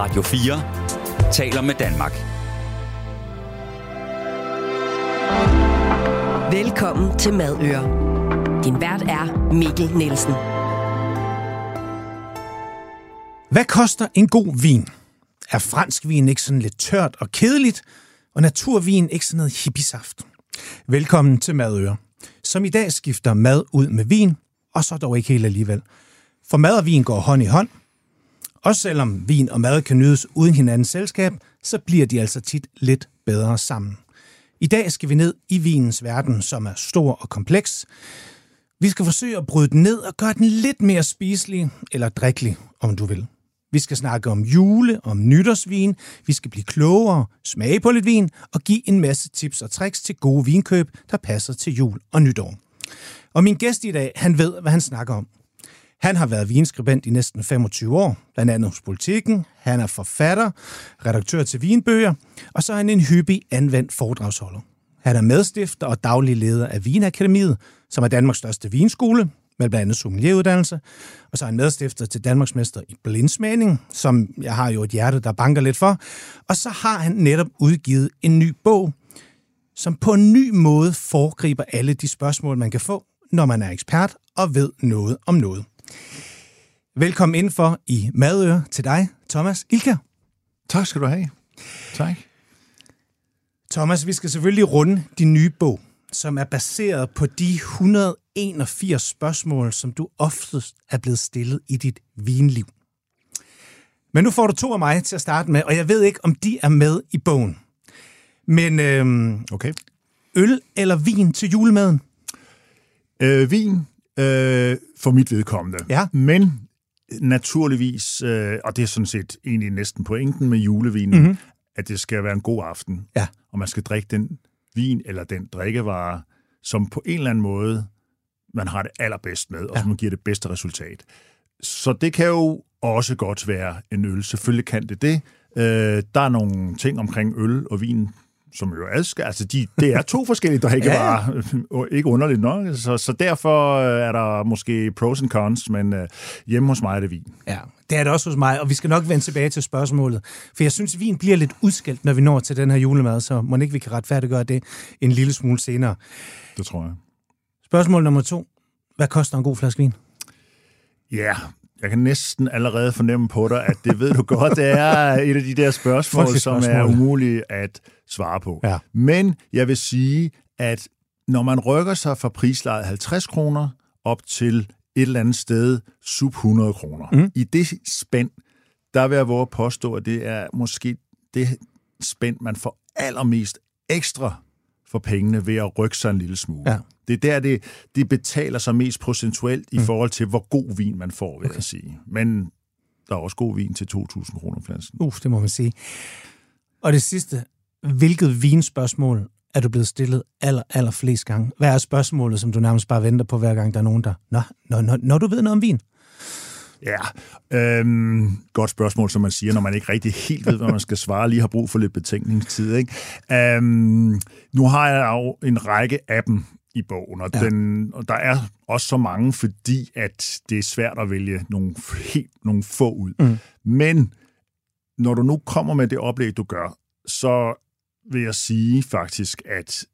Radio 4 taler med Danmark. Velkommen til Madøre. Din vært er Mikkel Nielsen. Hvad koster en god vin? Er fransk vin ikke sådan lidt tørt og kedeligt, og naturvin ikke sådan noget hippiesaft? Velkommen til Madøre, som i dag skifter mad ud med vin, og så dog ikke helt alligevel. For mad og vin går hånd i hånd. Også selvom vin og mad kan nydes uden hinandens selskab, så bliver de altså tit lidt bedre sammen. I dag skal vi ned i vinens verden, som er stor og kompleks. Vi skal forsøge at bryde den ned og gøre den lidt mere spiselig, eller drikkelig, om du vil. Vi skal snakke om jule, om nytårsvin, vi skal blive klogere, smage på lidt vin og give en masse tips og tricks til gode vinkøb, der passer til jul og nytår. Og min gæst i dag, han ved, hvad han snakker om. Han har været vinskribent i næsten 25 år, blandt andet hos Politiken. Han er forfatter, redaktør til vinbøger, og så er han en hyppig anvendt foredragsholder. Han er medstifter og daglig leder af Vinakademiet, som er Danmarks største vinskole, med blandt andet sommelieruddannelse. Og så er han medstifter til Danmarksmester i blindsmagning, som jeg har jo et hjerte, der banker lidt for. Og så har han netop udgivet en ny bog, som på en ny måde foregriber alle de spørgsmål, man kan få, når man er ekspert og ved noget om noget. Velkommen indenfor i Madøre til dig, Thomas Ilker. Tak skal du have. Tak. Thomas, vi skal selvfølgelig runde din nye bog, som er baseret på de 181 spørgsmål, som du oftest er blevet stillet i dit vinliv. Men nu får du to af mig til at starte med, og jeg ved ikke, om de er med i bogen. Men øhm, Okay. øl eller vin til julemaden? Øh, vin øh, for mit vedkommende. Ja. Men naturligvis, øh, og det er sådan set egentlig næsten pointen med julevinen, mm-hmm. at det skal være en god aften. Ja. Og man skal drikke den vin eller den drikkevare, som på en eller anden måde man har det allerbedst med, og Ja. som giver det bedste resultat. Så det kan jo også godt være en øl. Selvfølgelig kan det det. Øh, der er nogle ting omkring øl og vin, som jo adskiller. Altså, de, det er to forskellige drikkevarer. Ja. ikke underligt nok. Så, så derfor øh, er der måske pros and cons, men øh, hjemme hos mig er det vin. Ja, det er det også hos mig, og vi skal nok vende tilbage til spørgsmålet. For jeg synes, vin bliver lidt udskældt, når vi når til den her julemad, så må ikke vi kan retfærdiggøre det en lille smule senere. Det tror jeg. Spørgsmål nummer to. Hvad koster en god flaske vin? Ja, jeg kan næsten allerede fornemme på dig, at det ved du godt, det er et af de der spørgsmål, som er umulige at svare på. Ja. Men jeg vil sige, at når man rykker sig fra prislejet 50 kroner op til et eller andet sted sub 100 kroner, mm. i det spænd, der vil jeg våge at påstå, at det er måske det spænd, man får allermest ekstra for pengene ved at rykke sig en lille smule. Ja. Det er der, det, det betaler sig mest procentuelt i forhold til, hvor god vin man får, vil okay. jeg sige. Men der er også god vin til 2.000 kroner flasken. Uff, det må man sige. Og det sidste. Hvilket vinspørgsmål er du blevet stillet aller, aller flest gange? Hvad er spørgsmålet, som du nærmest bare venter på, hver gang der er nogen, der... Nå, når, når, når du ved noget om vin? Ja, øhm, godt spørgsmål, som man siger, når man ikke rigtig helt ved, hvad man skal svare, lige har brug for lidt betænkningstid. Ikke? Øhm, nu har jeg jo en række af dem i bogen, og, Ja. den, og der er også så mange, fordi at det er svært at vælge nogle, helt, nogle få ud. Mm. Men når du nu kommer med det oplæg, du gør, så vil jeg sige faktisk, at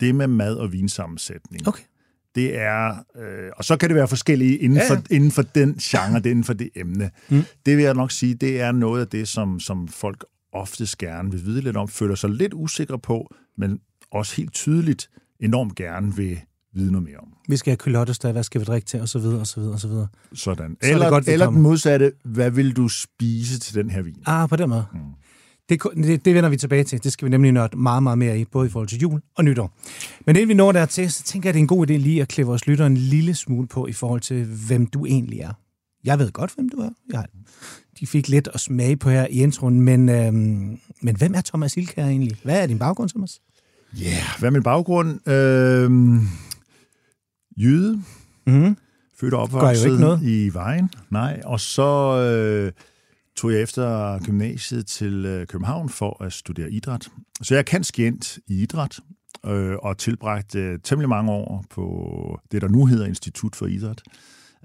det med mad og vinsammensætning, Okay. det er, øh, og så kan det være forskellige inden, Ja, ja. For, inden for den genre, det inden for det emne. Mm. Det vil jeg nok sige, det er noget af det, som, som folk oftest gerne vil vide lidt om, føler sig lidt usikre på, men også helt tydeligt enormt gerne vil vide noget mere om. Vi skal have kylottestad, hvad skal vi drikke til, og så videre, og så videre, og så videre. Sådan. Så er eller godt, eller den modsatte, hvad vil du spise til den her vin? Ah, på den måde. Mm. Det, det, det vender vi tilbage til. Det skal vi nemlig nørde meget, meget mere i, både i forhold til jul og nytår. Men inden vi når dertil, så tænker jeg, at det er en god idé lige at klæde vores lytter en lille smule på i forhold til, hvem du egentlig er. Jeg ved godt, hvem du er. Jeg, de fik lidt at smage på her i introen, men, øhm, men hvem er Thomas Ilkær egentlig? Hvad er din baggrund, Thomas? Ja, yeah. hvad er min baggrund? Øh, jyde, Mm-hmm. født og opvokset i Vejen. Nej, og så øh, tog jeg efter gymnasiet til øh, København for at studere idræt. Så jeg kan skjent i idræt, øh, og tilbragt øh, temmelig mange år på det, der nu hedder Institut for Idræt,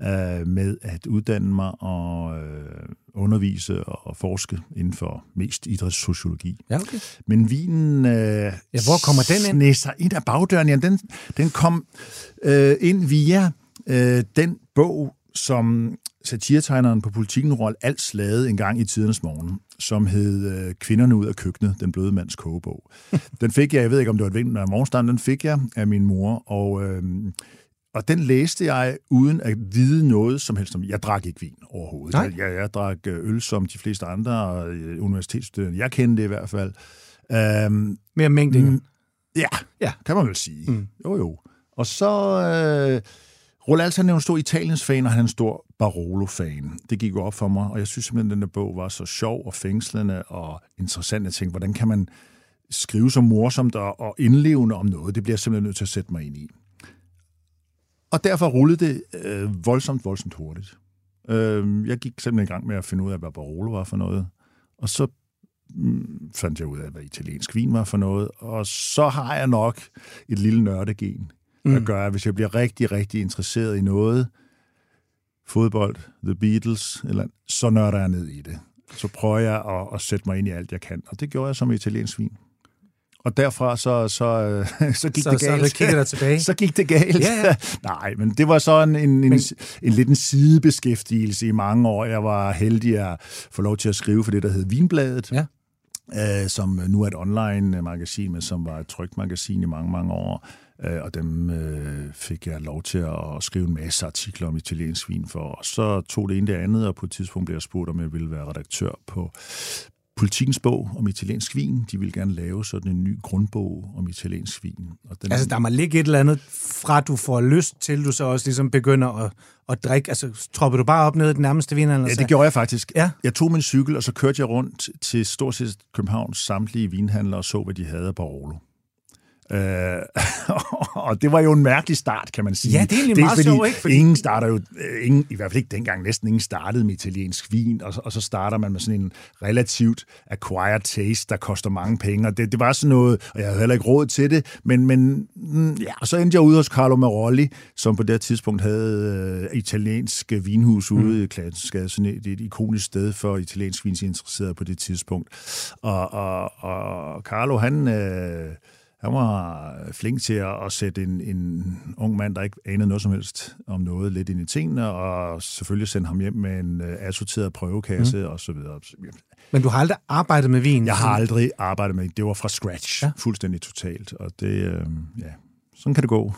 øh, med at uddanne mig og, øh, undervise og forske inden for mest idrætssociologi. Ja, okay. Men vinen øh, Ja, hvor kommer den ind? sig ind ad bagdøren. Ja, den, den kom øh, ind via øh, den bog, som satiretegneren på politikken Roald Als lavede en gang i tidernes morgen, som hed øh, Kvinderne ud af køkkenet, den bløde mands kogebog. Den fik jeg, jeg ved ikke om det var et vind af morgenstand, den fik jeg af min mor, og, øh, og den læste jeg uden at vide noget som helst om. Jeg drak ikke vin overhovedet. Nej. Jeg, jeg drak øh, øl som de fleste andre øh, universitetsstuderende. Jeg kendte det i hvert fald. Øhm, Mere mængde. Ja, Ja. kan man vel sige. Mm. Jo, jo. Og så... Øh, Roald Als, han er jo en stor Italiens-fan, og han er en stor Barolo-fan. Det gik jo op for mig, og jeg synes simpelthen, at den der bog var så sjov og fængslende og interessant. Jeg tænkte, hvordan kan man skrive så morsomt og, og indlevende om noget? Det bliver jeg simpelthen nødt til at sætte mig ind i. Og derfor rullede det øh, voldsomt, voldsomt hurtigt. Øh, jeg gik simpelthen i gang med at finde ud af, hvad Barolo var for noget. Og så mm, fandt jeg ud af, hvad italiensk vin var for noget. Og så har jeg nok et lille nørdegen, mm. at hvis jeg bliver rigtig, rigtig interesseret i noget, fodbold, The Beatles, eller, så nørder jeg ned i det. Så prøver jeg at, at sætte mig ind i alt, jeg kan. Og det gjorde jeg som italiensk vin. Og derfra så, så, så gik Så- det så galt. kigger der tilbage. så gik det galt. Ja, ja. Nej, men det var så en, en, en, Men- en, en lidt en sidebeskæftigelse i mange år. Jeg var heldig at få lov til at skrive for det, der hed Vinbladet. Ja. Øh, som nu er et online-magasin, men som var et trygt magasin i mange, mange år. Øh, og dem øh, fik jeg lov til at skrive en masse artikler om italiensk vin for. Og så tog det ene det andet, og på et tidspunkt blev jeg spurgt, om jeg ville være redaktør på Politikens bog om italiensk vin. De ville gerne lave sådan en ny grundbog om italiensk vin. Og den, Altså, der må ligge et eller andet, fra du får lyst til, du så også ligesom begynder at, at drikke. Altså, tropper du bare op ned i den nærmeste vinhandel? Ja, det gjorde jeg faktisk. Ja. Jeg tog min cykel, og så kørte jeg rundt til stort set Københavns samtlige vinhandlere og så, hvad de havde af Barolo. Øh, og det var jo en mærkelig start, kan man sige. Ja, det er egentlig meget sjovt, ikke? Fordi- Ingen starter jo, øh, ingen, i hvert fald ikke dengang, næsten ingen startede med italiensk vin, og, så- og så starter man med sådan en relativt acquired taste, der koster mange penge, og det, det var sådan noget, og jeg havde heller ikke råd til det, men, men mm, ja, og så endte jeg ude hos Carlo Marolli, som på det tidspunkt havde øh, italiensk vinhus ude Mm. i Kladsensgade, sådan et, et ikonisk sted for italiensk vinsinteresserede på det tidspunkt. Og, og, og Carlo, han... Øh, han var flink til at, sætte en, en ung mand, der ikke anede noget som helst om noget, lidt ind i tingene, og selvfølgelig sende ham hjem med en uh, assorteret prøvekasse mm. og så videre. Men du har aldrig arbejdet med vin? Jeg har aldrig arbejdet med det. Det var fra scratch, ja. fuldstændig totalt, og det, øh, ja, sådan kan det gå.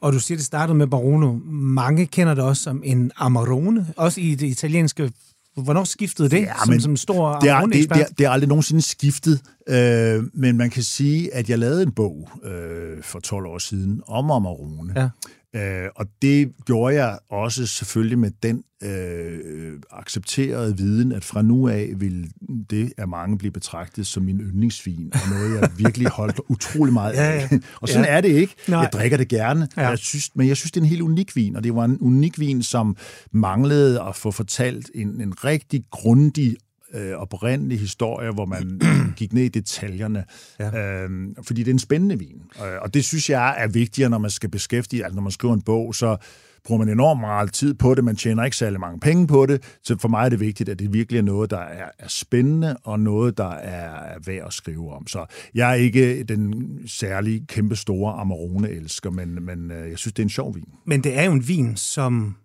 Og du siger, det startede med Barolo. Mange kender det også som en Amarone, også i det italienske. Hvornår skiftede det Ja, som, men som stor Det er, det, det, er, det er aldrig nogensinde skiftet, øh, men man kan sige, at jeg lavede en bog øh, for 12 år siden om Amarone. Ja. Øh, og det gjorde jeg også selvfølgelig med den øh, accepterede viden, at fra nu af vil det af mange blive betragtet som min yndlingsvin, og noget, jeg virkelig holdt utrolig meget Ja, af. ja. og sådan Ja. er det ikke. Nej. Jeg drikker det gerne, Ja. ja. jeg synes, men jeg synes, det er en helt unik vin, og det var en unik vin, som manglede at få fortalt en, en rigtig grundig øh, oprindelig historie, hvor man gik ned i detaljerne. Ja. Øhm, fordi det er en spændende vin. Øh, og det synes jeg er vigtigere, når man skal beskæftige, altså når man skriver en bog, så bruger man enormt meget tid på det, man tjener ikke særlig mange penge på det, så for mig er det vigtigt, at det virkelig er noget, der er, er spændende, og noget, der er, er værd at skrive om. Så jeg er ikke den særlig kæmpe store Amarone-elsker, men, men øh, jeg synes, det er en sjov vin. Men det er jo en vin, som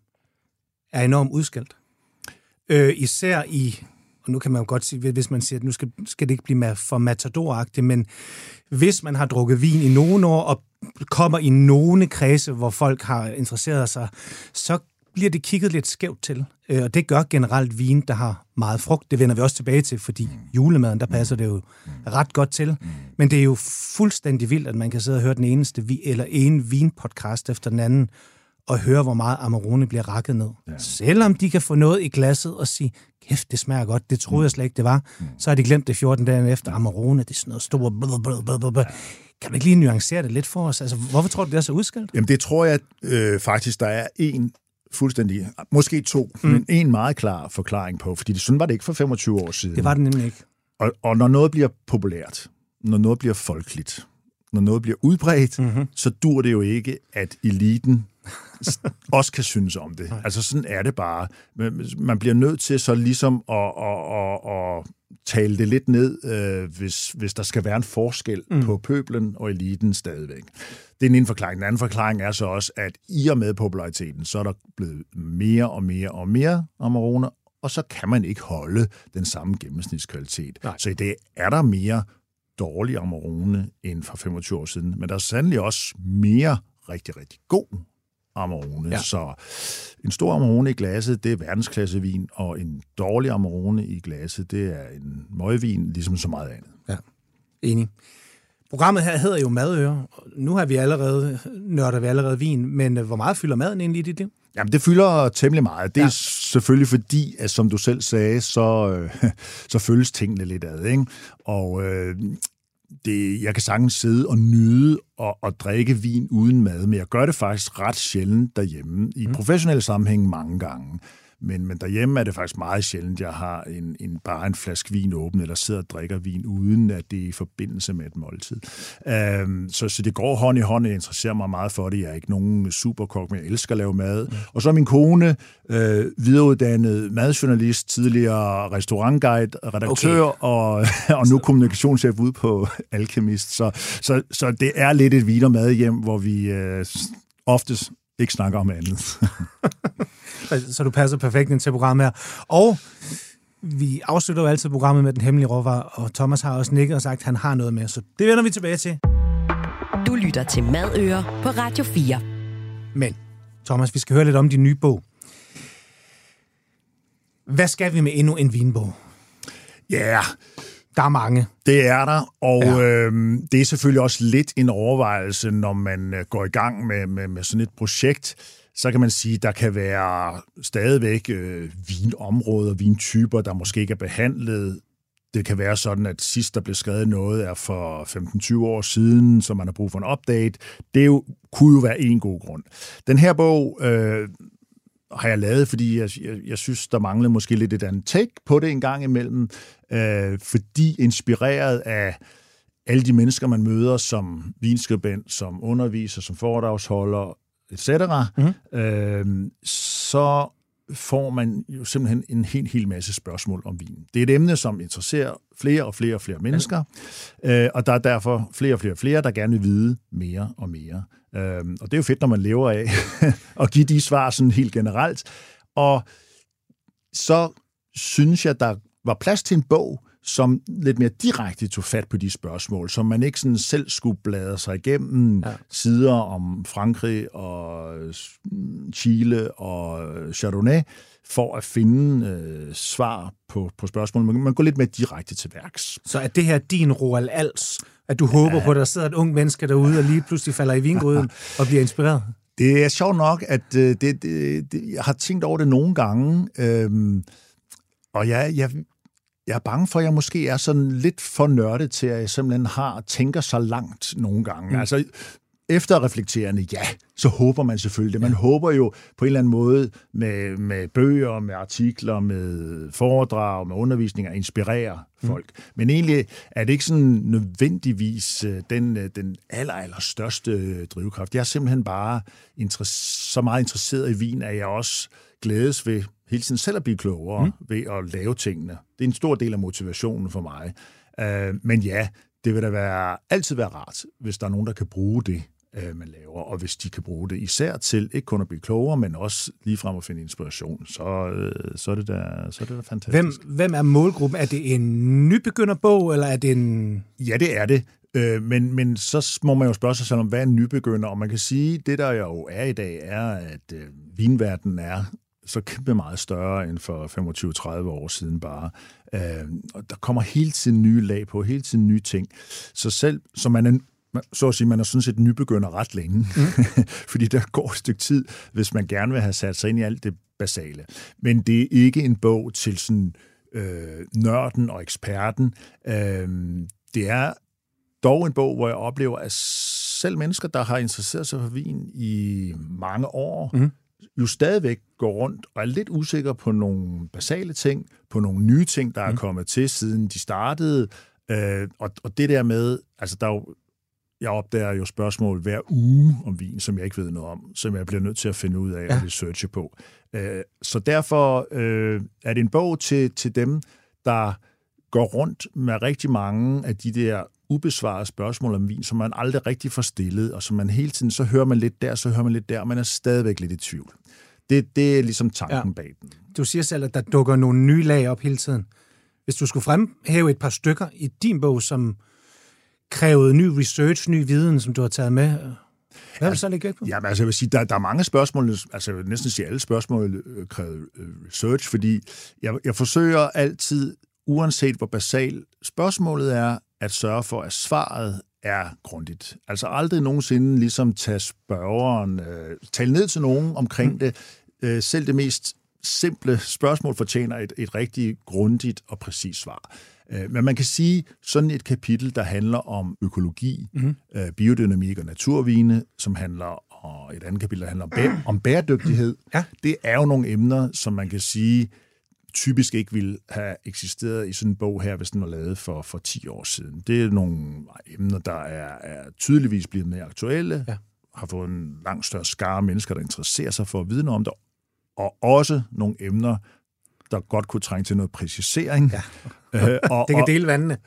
er enormt udskilt. Øh, især i, og nu kan man jo godt sige, hvis man siger, at nu skal, skal det ikke blive for matadoragtigt, men hvis man har drukket vin i nogle år, og kommer i nogle kredse, hvor folk har interesseret sig, så bliver det kigget lidt skævt til. Øh, og det gør generelt vin, der har meget frugt. Det vender vi også tilbage til, fordi julemaden, der passer det jo ret godt til. Men det er jo fuldstændig vildt, at man kan sidde og høre den eneste vi, eller en vinpodcast efter den anden, og høre, hvor meget Amarone bliver rakket ned. Ja. Selvom de kan få noget i glasset og sige, kæft, det smager godt, det troede jeg slet ikke, det var, så har de glemt det 14 dage efter. Amarone, det er sådan noget stort... blablabla. Kan du ikke lige nuancere det lidt for os? Altså, hvorfor tror du, det er så udskilt? Jamen det tror jeg øh, faktisk, der er en fuldstændig, måske to, mm. men en meget klar forklaring på, fordi det, sådan var det ikke for 25 år siden. Det var det nemlig ikke. Og, og når noget bliver populært, når noget bliver folkeligt, når noget bliver udbredt, mm-hmm. så dur det jo ikke, at eliten også kan synes om det. Nej. Altså sådan er det bare. Man bliver nødt til så ligesom at, at, at, at tale det lidt ned, øh, hvis, hvis der skal være en forskel mm. på pøblen og eliten stadigvæk. Det er den ene forklaring. Den anden forklaring er så også, at i og med populariteten, så er der blevet mere og mere og mere Amarone, og så kan man ikke holde den samme gennemsnitskvalitet. Nej. Så i dag er der mere dårlig Amarone end for 25 år siden, men der er sandelig også mere rigtig, rigtig god Amarone. Ja. Så en stor Amarone i glasset, det er verdensklassevin, og en dårlig Amarone i glasset, det er en møgvin, ligesom så meget andet. Ja, enig. Programmet her hedder jo Madøre. Nu har vi allerede, nørder vi allerede vin, men øh, hvor meget fylder maden egentlig i dit liv? Jamen, det fylder temmelig meget. Det er ja. selvfølgelig fordi, at som du selv sagde, så, øh, så føles tingene lidt ad. Ikke? Og øh, det, jeg kan sagtens sidde og nyde og, og drikke vin uden mad, men jeg gør det faktisk ret sjældent derhjemme. I mm. professionelle sammenhæng mange gange. Men, men derhjemme er det faktisk meget sjældent, jeg har en, en, bare en flaske vin åben, eller sidder og drikker vin, uden at det er i forbindelse med et måltid. Um, så, så det går hånd i hånd, jeg interesserer mig meget for det. Jeg er ikke nogen superkok, men jeg elsker at lave mad. Mm. Og så er min kone øh, videreuddannet madjournalist, tidligere restaurantguide, redaktør, okay. og, og nu kommunikationschef ude på Alchemist. Så, så, så det er lidt et vin- og mad hjem, hvor vi øh, oftest ikke snakker om andet. så du passer perfekt ind til programmet her. Og vi afslutter jo altid programmet med den hemmelige råvarer, og Thomas har også nikket og sagt, at han har noget med, så det vender vi tilbage til. Du lytter til Madøer på Radio 4. Men, Thomas, vi skal høre lidt om din nye bog. Hvad skal vi med endnu en vinbog? Ja, yeah. Der er mange. Det er der, og ja. øh, det er selvfølgelig også lidt en overvejelse, når man øh, går i gang med, med, med sådan et projekt. Så kan man sige, at der kan være stadigvæk øh, vinområder, vintyper, der måske ikke er behandlet. Det kan være sådan, at sidst der blev skrevet noget er for 15-20 år siden, så man har brug for en update. Det jo, kunne jo være en god grund. Den her bog øh, har jeg lavet, fordi jeg, jeg, jeg synes, der manglede måske lidt et andet take på det en gang imellem, øh, fordi inspireret af alle de mennesker, man møder som vinskribent, som underviser, som foredragsholder, etc., mm-hmm. øh, så får man jo simpelthen en helt, helt masse spørgsmål om vin. Det er et emne, som interesserer flere og flere og flere mennesker, øh, og der er derfor flere og flere og flere, der gerne vil vide mere og mere. Øh, og det er jo fedt, når man lever af at give de svar sådan helt generelt. Og så synes jeg, der var plads til en bog, som lidt mere direkte tog fat på de spørgsmål, som man ikke sådan selv skulle bladre sig igennem ja. sider om Frankrig og Chile og Chardonnay, for at finde øh, svar på, på spørgsmål. Man, man går lidt mere direkte til værks. Så er det her din Roald Als, at du håber ja. på, at der sidder et ung menneske derude, og lige pludselig falder i vingryden og bliver inspireret? Det er sjovt nok, at øh, det, det, det, jeg har tænkt over det nogle gange, øh, og jeg, jeg, jeg er bange for, at jeg måske er sådan lidt for nørdet til, at jeg simpelthen har tænker så langt nogle gange. Mm. Altså, efter reflekterende, ja, så håber man selvfølgelig det. Man ja. håber jo på en eller anden måde med, med bøger, med artikler, med foredrag, med undervisning at inspirere mm. folk. Men egentlig er det ikke sådan nødvendigvis øh, den, øh, den aller, aller største drivkraft. Jeg er simpelthen bare så meget interesseret i vin, at jeg også glædes ved hele tiden selv at blive klogere mm. ved at lave tingene. Det er en stor del af motivationen for mig. Uh, men ja, det vil da være, altid være rart, hvis der er nogen, der kan bruge det, uh, man laver, og hvis de kan bruge det især til ikke kun at blive klogere, men også frem at finde inspiration, så, uh, så, er, det da, så er det da fantastisk. Hvem, hvem er målgruppen? Er det en nybegynderbog, eller er det en... Ja, det er det. Men, men så må man jo spørge sig selv om, hvad er en nybegynder? Og man kan sige, det der jo er i dag, er, at øh, vinverdenen er så kæmpe meget større end for 25-30 år siden bare. Øh, og der kommer hele tiden nye lag på, hele tiden nye ting. Så selv, så man er så at sige, man er sådan set nybegynder ret længe, mm. fordi der går et stykke tid, hvis man gerne vil have sat sig ind i alt det basale. Men det er ikke en bog til sådan øh, nørden og eksperten. Øh, det er dog en bog, hvor jeg oplever, at selv mennesker, der har interesseret sig for vin i mange år, mm jo stadigvæk går rundt og er lidt usikre på nogle basale ting, på nogle nye ting, der er mm. kommet til, siden de startede. Øh, og, og det der med, altså der er jo jeg opdager jo spørgsmål hver uge om vin, som jeg ikke ved noget om, som jeg bliver nødt til at finde ud af ja. og researche på. Øh, så derfor øh, er det en bog til, til dem, der går rundt med rigtig mange af de der ubesvarede spørgsmål om vin, som man aldrig rigtig får stillet, og som man hele tiden, så hører man lidt der, så hører man lidt der, og man er stadigvæk lidt i tvivl. Det, det er ligesom tanken ja. bag den. Du siger selv, at der dukker nogle nye lag op hele tiden. Hvis du skulle fremhæve et par stykker i din bog, som krævede ny research, ny viden, som du har taget med, hvad vil så lægge på? Jamen, altså, jeg vil sige, der, der er mange spørgsmål, altså jeg vil næsten sige, alle spørgsmål øh, kræver øh, research, fordi jeg, jeg forsøger altid, uanset hvor basalt spørgsmålet er, at sørge for, at svaret er grundigt. Altså aldrig nogensinde ligesom tage spørgeren, øh, tale ned til nogen omkring mm. det. Øh, selv det mest simple spørgsmål fortjener et, et rigtig grundigt og præcist svar. Øh, men man kan sige, sådan et kapitel, der handler om økologi, mm-hmm. biodynamik og naturvine, som handler og et andet kapitel, der handler om, bæ- om bæredygtighed, ja. det er jo nogle emner, som man kan sige, typisk ikke ville have eksisteret i sådan en bog her, hvis den var lavet for, for 10 år siden. Det er nogle emner, der er, er tydeligvis blevet mere aktuelle, ja. har fået en langt større skare mennesker, der interesserer sig for at vide noget om det, og også nogle emner, der godt kunne trænge til noget præcisering. Ja. Øh, og, det kan dele vandene.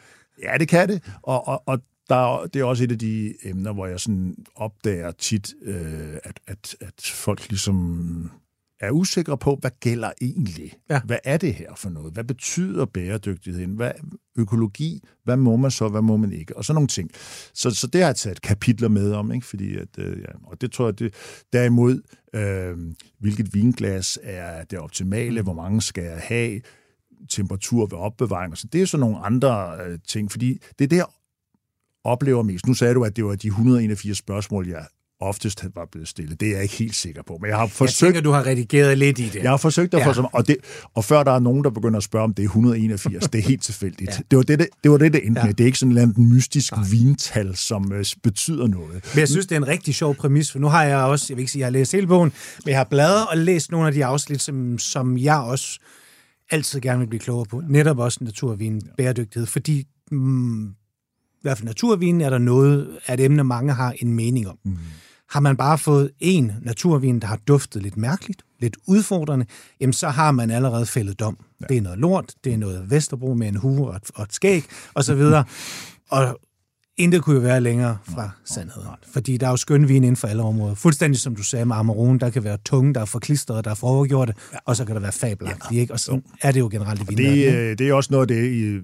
Ja, det kan det. Og, og, og der, det er også et af de emner, hvor jeg sådan opdager tit, øh, at, at, at folk ligesom er usikre på, hvad gælder egentlig? Ja. Hvad er det her for noget? Hvad betyder bæredygtigheden? Hvad, økologi? Hvad må man så? Hvad må man ikke? Og sådan nogle ting. Så, så det har jeg taget kapitler med om, ikke? Fordi at, øh, ja, og det tror jeg, det, derimod, øh, hvilket vinglas er det optimale? Hvor mange skal jeg have? temperatur ved opbevaring. Så det er sådan nogle andre øh, ting, fordi det er der, oplever mest. Nu sagde du, at det var de 181 spørgsmål, jeg oftest var blevet stillet. Det er jeg ikke helt sikker på. Men jeg har forsøgt... Jeg tænker, du har redigeret lidt i det. Jeg har forsøgt at ja. få og, det, og før der er nogen, der begynder at spørge, om det er 181, det er helt tilfældigt. ja. det, var det, det, det var det, det endte ja. med. Det er ikke sådan en mystisk Nej. vintal, som uh, betyder noget. Men jeg synes, det er en rigtig sjov præmis, for nu har jeg også, jeg vil ikke sige, at jeg har læst hele bogen, men jeg har bladret og læst nogle af de afsnit, som, som jeg også altid gerne vil blive klogere på. Netop også naturvin, bæredygtighed, fordi mm, i hvert fald naturvin er der noget, at emne mange har en mening om. Mm. Har man bare fået en naturvin, der har duftet lidt mærkeligt, lidt udfordrende, jamen så har man allerede fældet dom. Ja. Det er noget lort, det er noget Vesterbro med en hue og et, og et skæg, og så videre. og intet kunne jo være længere fra sandheden. Fordi der er jo skøn vin inden for alle områder. Fuldstændig som du sagde med Amarone, der kan være tunge, der er forklistrede, der er forgjorte, ja. og så kan der være fabelagtige. Ikke? Og så er det jo generelt i vinverdenen. Det, øh, det er også noget af det, i,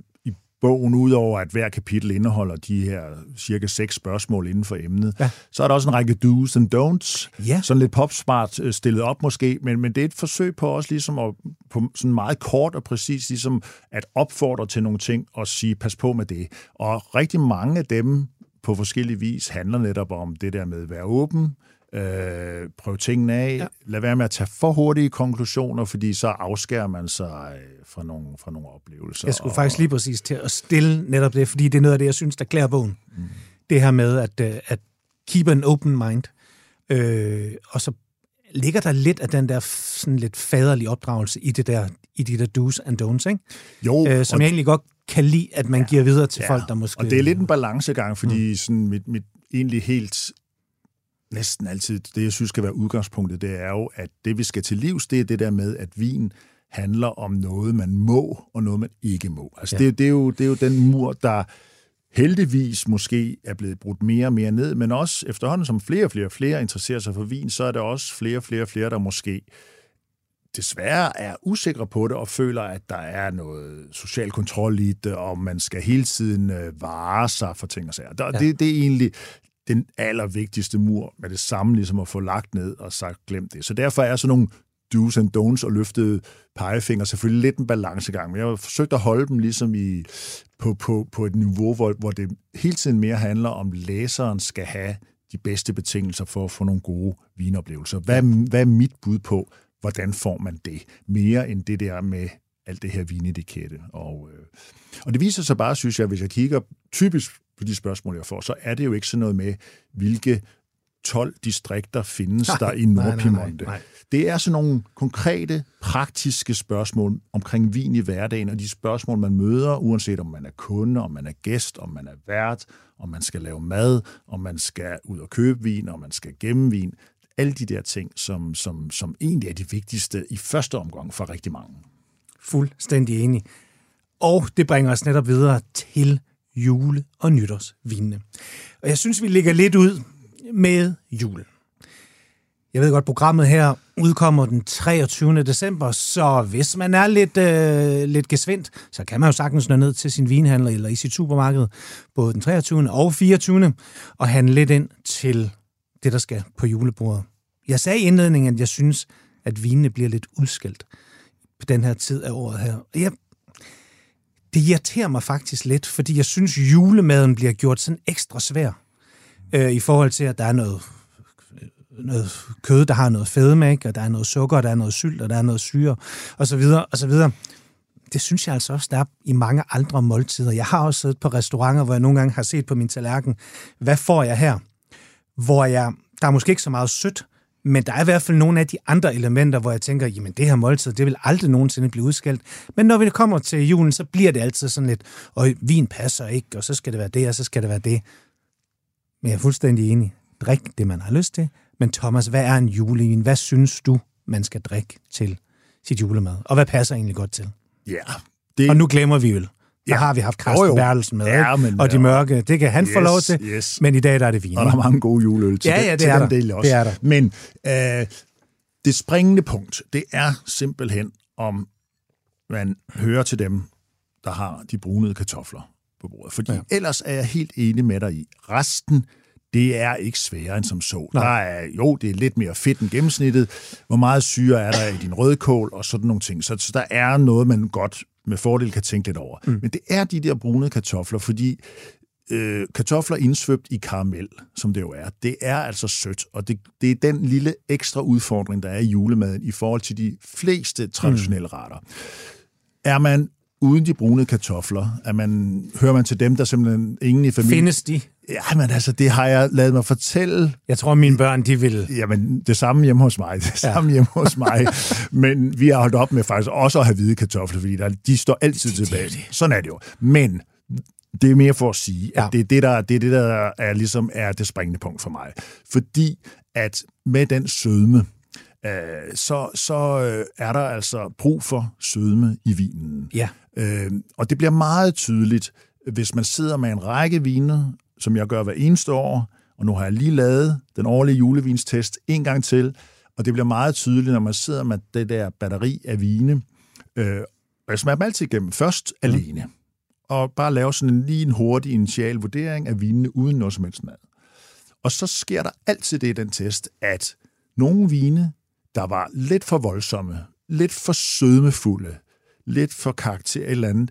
bogen, udover at hver kapitel indeholder de her cirka seks spørgsmål inden for emnet, ja. så er der også en række do's and don'ts, ja. sådan lidt popsmart øh, stillet op måske, men, men det er et forsøg på også ligesom at, på sådan meget kort og præcis ligesom at opfordre til nogle ting og sige, pas på med det. Og rigtig mange af dem på forskellige vis handler netop om det der med at være åben, øh, prøve tingene af, ja. lad være med at tage for hurtige konklusioner, fordi så afskærer man sig øh, fra nogle, fra nogle oplevelser. Jeg skulle og, faktisk lige præcis til at stille netop det, fordi det er noget af det, jeg synes, der klæder bogen. Mm. Det her med at, øh, at keep an open mind, øh, og så ligger der lidt af den der sådan lidt faderlige opdragelse i det der i de der do's and don'ts, ikke? Jo. Øh, som jeg egentlig godt kan lide, at man ja, giver videre til ja. folk, der måske... Og det er lidt en balancegang, fordi mm. sådan mit, mit egentlig helt næsten altid, det jeg synes skal være udgangspunktet, det er jo, at det vi skal til livs, det er det der med, at vin handler om noget, man må, og noget, man ikke må. Altså ja. det, det, er jo, det er jo den mur, der heldigvis måske er blevet brudt mere og mere ned, men også efterhånden, som flere og flere og flere interesserer sig for vin, så er der også flere og flere og flere, der måske desværre er usikre på det og føler, at der er noget social kontrol i det, og man skal hele tiden øh, vare sig for ting og sager. Der, ja. det, det er egentlig den allervigtigste mur med det samme, ligesom at få lagt ned og sagt, glem det. Så derfor er sådan nogle do's and don'ts og løftede pegefinger selvfølgelig lidt en balancegang, men jeg har forsøgt at holde dem ligesom i, på, på, på et niveau, hvor, hvor det hele tiden mere handler om, læseren skal have de bedste betingelser for at få nogle gode vinoplevelser. Hvad, hvad er mit bud på, hvordan får man det? Mere end det der med alt det her vinetikette. Og, øh, og det viser sig bare, synes jeg, hvis jeg kigger typisk på de spørgsmål, jeg får, så er det jo ikke sådan noget med, hvilke 12 distrikter findes Nej, der i Nordpiemonte. Det er sådan nogle konkrete, praktiske spørgsmål omkring vin i hverdagen, og de spørgsmål, man møder, uanset om man er kunde, om man er gæst, om man er vært, om man skal lave mad, om man skal ud og købe vin, om man skal gemme vin. Alle de der ting, som, som, som egentlig er de vigtigste i første omgang for rigtig mange. Fuldstændig enig. Og det bringer os netop videre til jule- og nytårsvinene. Og jeg synes, vi ligger lidt ud med julen. Jeg ved godt, programmet her udkommer den 23. december, så hvis man er lidt, øh, lidt gesvindt, så kan man jo sagtens nå ned til sin vinhandler eller i sit supermarked, både den 23. og 24. og handle lidt ind til det, der skal på julebordet. Jeg sagde i indledningen, at jeg synes, at vinene bliver lidt udskilt på den her tid af året her. Jeg, det irriterer mig faktisk lidt, fordi jeg synes, julemaden bliver gjort sådan ekstra svær øh, i forhold til, at der er noget, noget kød, der har noget fedme, ikke? og der er noget sukker, og der er noget sylt, og der er noget syre, og så videre, og så videre. Det synes jeg altså også, der er i mange andre måltider. Jeg har også siddet på restauranter, hvor jeg nogle gange har set på min tallerken, hvad får jeg her? Hvor jeg, der er måske ikke så meget sødt, men der er i hvert fald nogle af de andre elementer, hvor jeg tænker, jamen det her måltid, det vil aldrig nogensinde blive udskældt. Men når vi kommer til julen, så bliver det altid sådan lidt, og vin passer ikke, og så skal det være det, og så skal det være det. Men jeg er fuldstændig enig. Drik det, man har lyst til. Men Thomas, hvad er en julevin? Hvad synes du, man skal drikke til sit julemad? Og hvad passer egentlig godt til? Ja, det, Og nu glemmer vi øl. Der Ja. har vi haft Carsten jo. Bertelsen med, Ja, men- og de mørke, det kan han få Yes, lov til, yes. men i dag der er det vin. og der er mange gode juleøl til, Ja, ja, det til er den der. del også. Det er der. Men øh, det springende punkt, det er simpelthen, om man hører til dem, der har de brunede kartofler på bordet. Fordi Ja. ja. ellers er jeg helt enig med dig i. Resten, det er ikke sværere end som så. Nej. Der er, jo, det er lidt mere fedt end gennemsnittet. Hvor meget syre er der i din rødkål og sådan nogle ting. Så, så der er noget, man godt med fordel kan tænke lidt over. Mm. Men det er de der brune kartofler, fordi øh, kartofler indsvøbt i karamel, som det jo er, det er altså sødt, og det, det er den lille ekstra udfordring, der er i julemaden i forhold til de fleste traditionelle mm. retter. Er man uden de brune kartofler, er man, hører man til dem, der simpelthen ingen i familien... Findes de? Ja, men altså, det har jeg lavet mig fortælle Jeg tror, mine børn, de vil... Jamen, det samme hjemme hos mig. Det samme hjemme hos mig. Men vi har holdt op med faktisk også at have hvide kartofler, fordi der, de står altid Det- det tilbage. jo det. Sådan er det jo. Men det er mere for at sige, at Ja. det er det, der, det er, det, der er, ligesom er det springende punkt for mig. Fordi at med den sødme, øh, så, så øh, er der altså brug for sødme i vinen. Ja. Øh, og det bliver meget tydeligt, hvis man sidder med en række viner, som jeg gør hver eneste år, og nu har jeg lige lavet den årlige julevinstest en gang til, og det bliver meget tydeligt, når man sidder med det der batteri af vine, øh, og jeg smager dem altid igennem. Først mm. alene, og bare lave sådan en, lige en hurtig initial vurdering af vinene, uden noget som helst mad. Og så sker der altid det i den test, at nogle vine, der var lidt for voldsomme, lidt for sødmefulde, lidt for karakter et eller andet,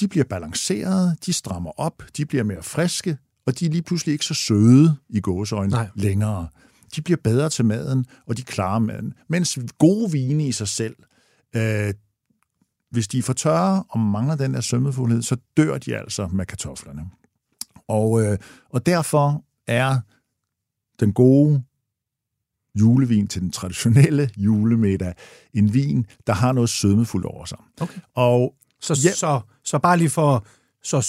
de bliver balancerede, de strammer op, de bliver mere friske, og de er lige pludselig ikke så søde i gåseøjne Nej. længere. De bliver bedre til maden, og de klarer maden. Mens gode vine i sig selv, øh, hvis de er for tørre og mangler den der sødmefuldhed, så dør de altså med kartoflerne. Og, øh, og derfor er den gode julevin til den traditionelle julemiddag en vin, der har noget sødmefuldt over sig. Okay. Og Så, Ja. så, så bare lige for så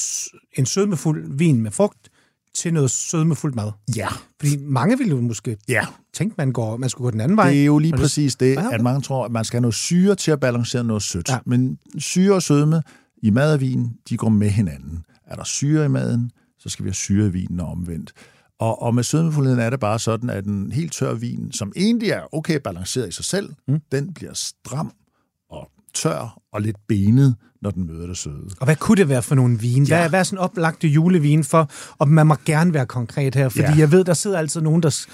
en sødmefuld vin med frugt til noget sødmefuldt mad. ja, Fordi mange ville jo måske ja, tænke, man, går, man skulle gå den anden vej. det er jo lige præcis det, at mange tror, at man skal have noget syre til at balancere noget sødt. Ja. Men syre og sødme i mad og vin, de går med hinanden. Er der syre i maden, så skal vi have syre i vinen og omvendt. Og, og med sødmefuldheden er det bare sådan, at en helt tør vin, som egentlig er okay balanceret i sig selv, mm. den bliver stram og tør og lidt benet, når den møder det søde. Og hvad kunne det være for nogle vin? Ja. Hvad, hvad er sådan oplagte julevin for? Og man må gerne være konkret her, fordi Ja. jeg ved, der sidder altid nogen, der,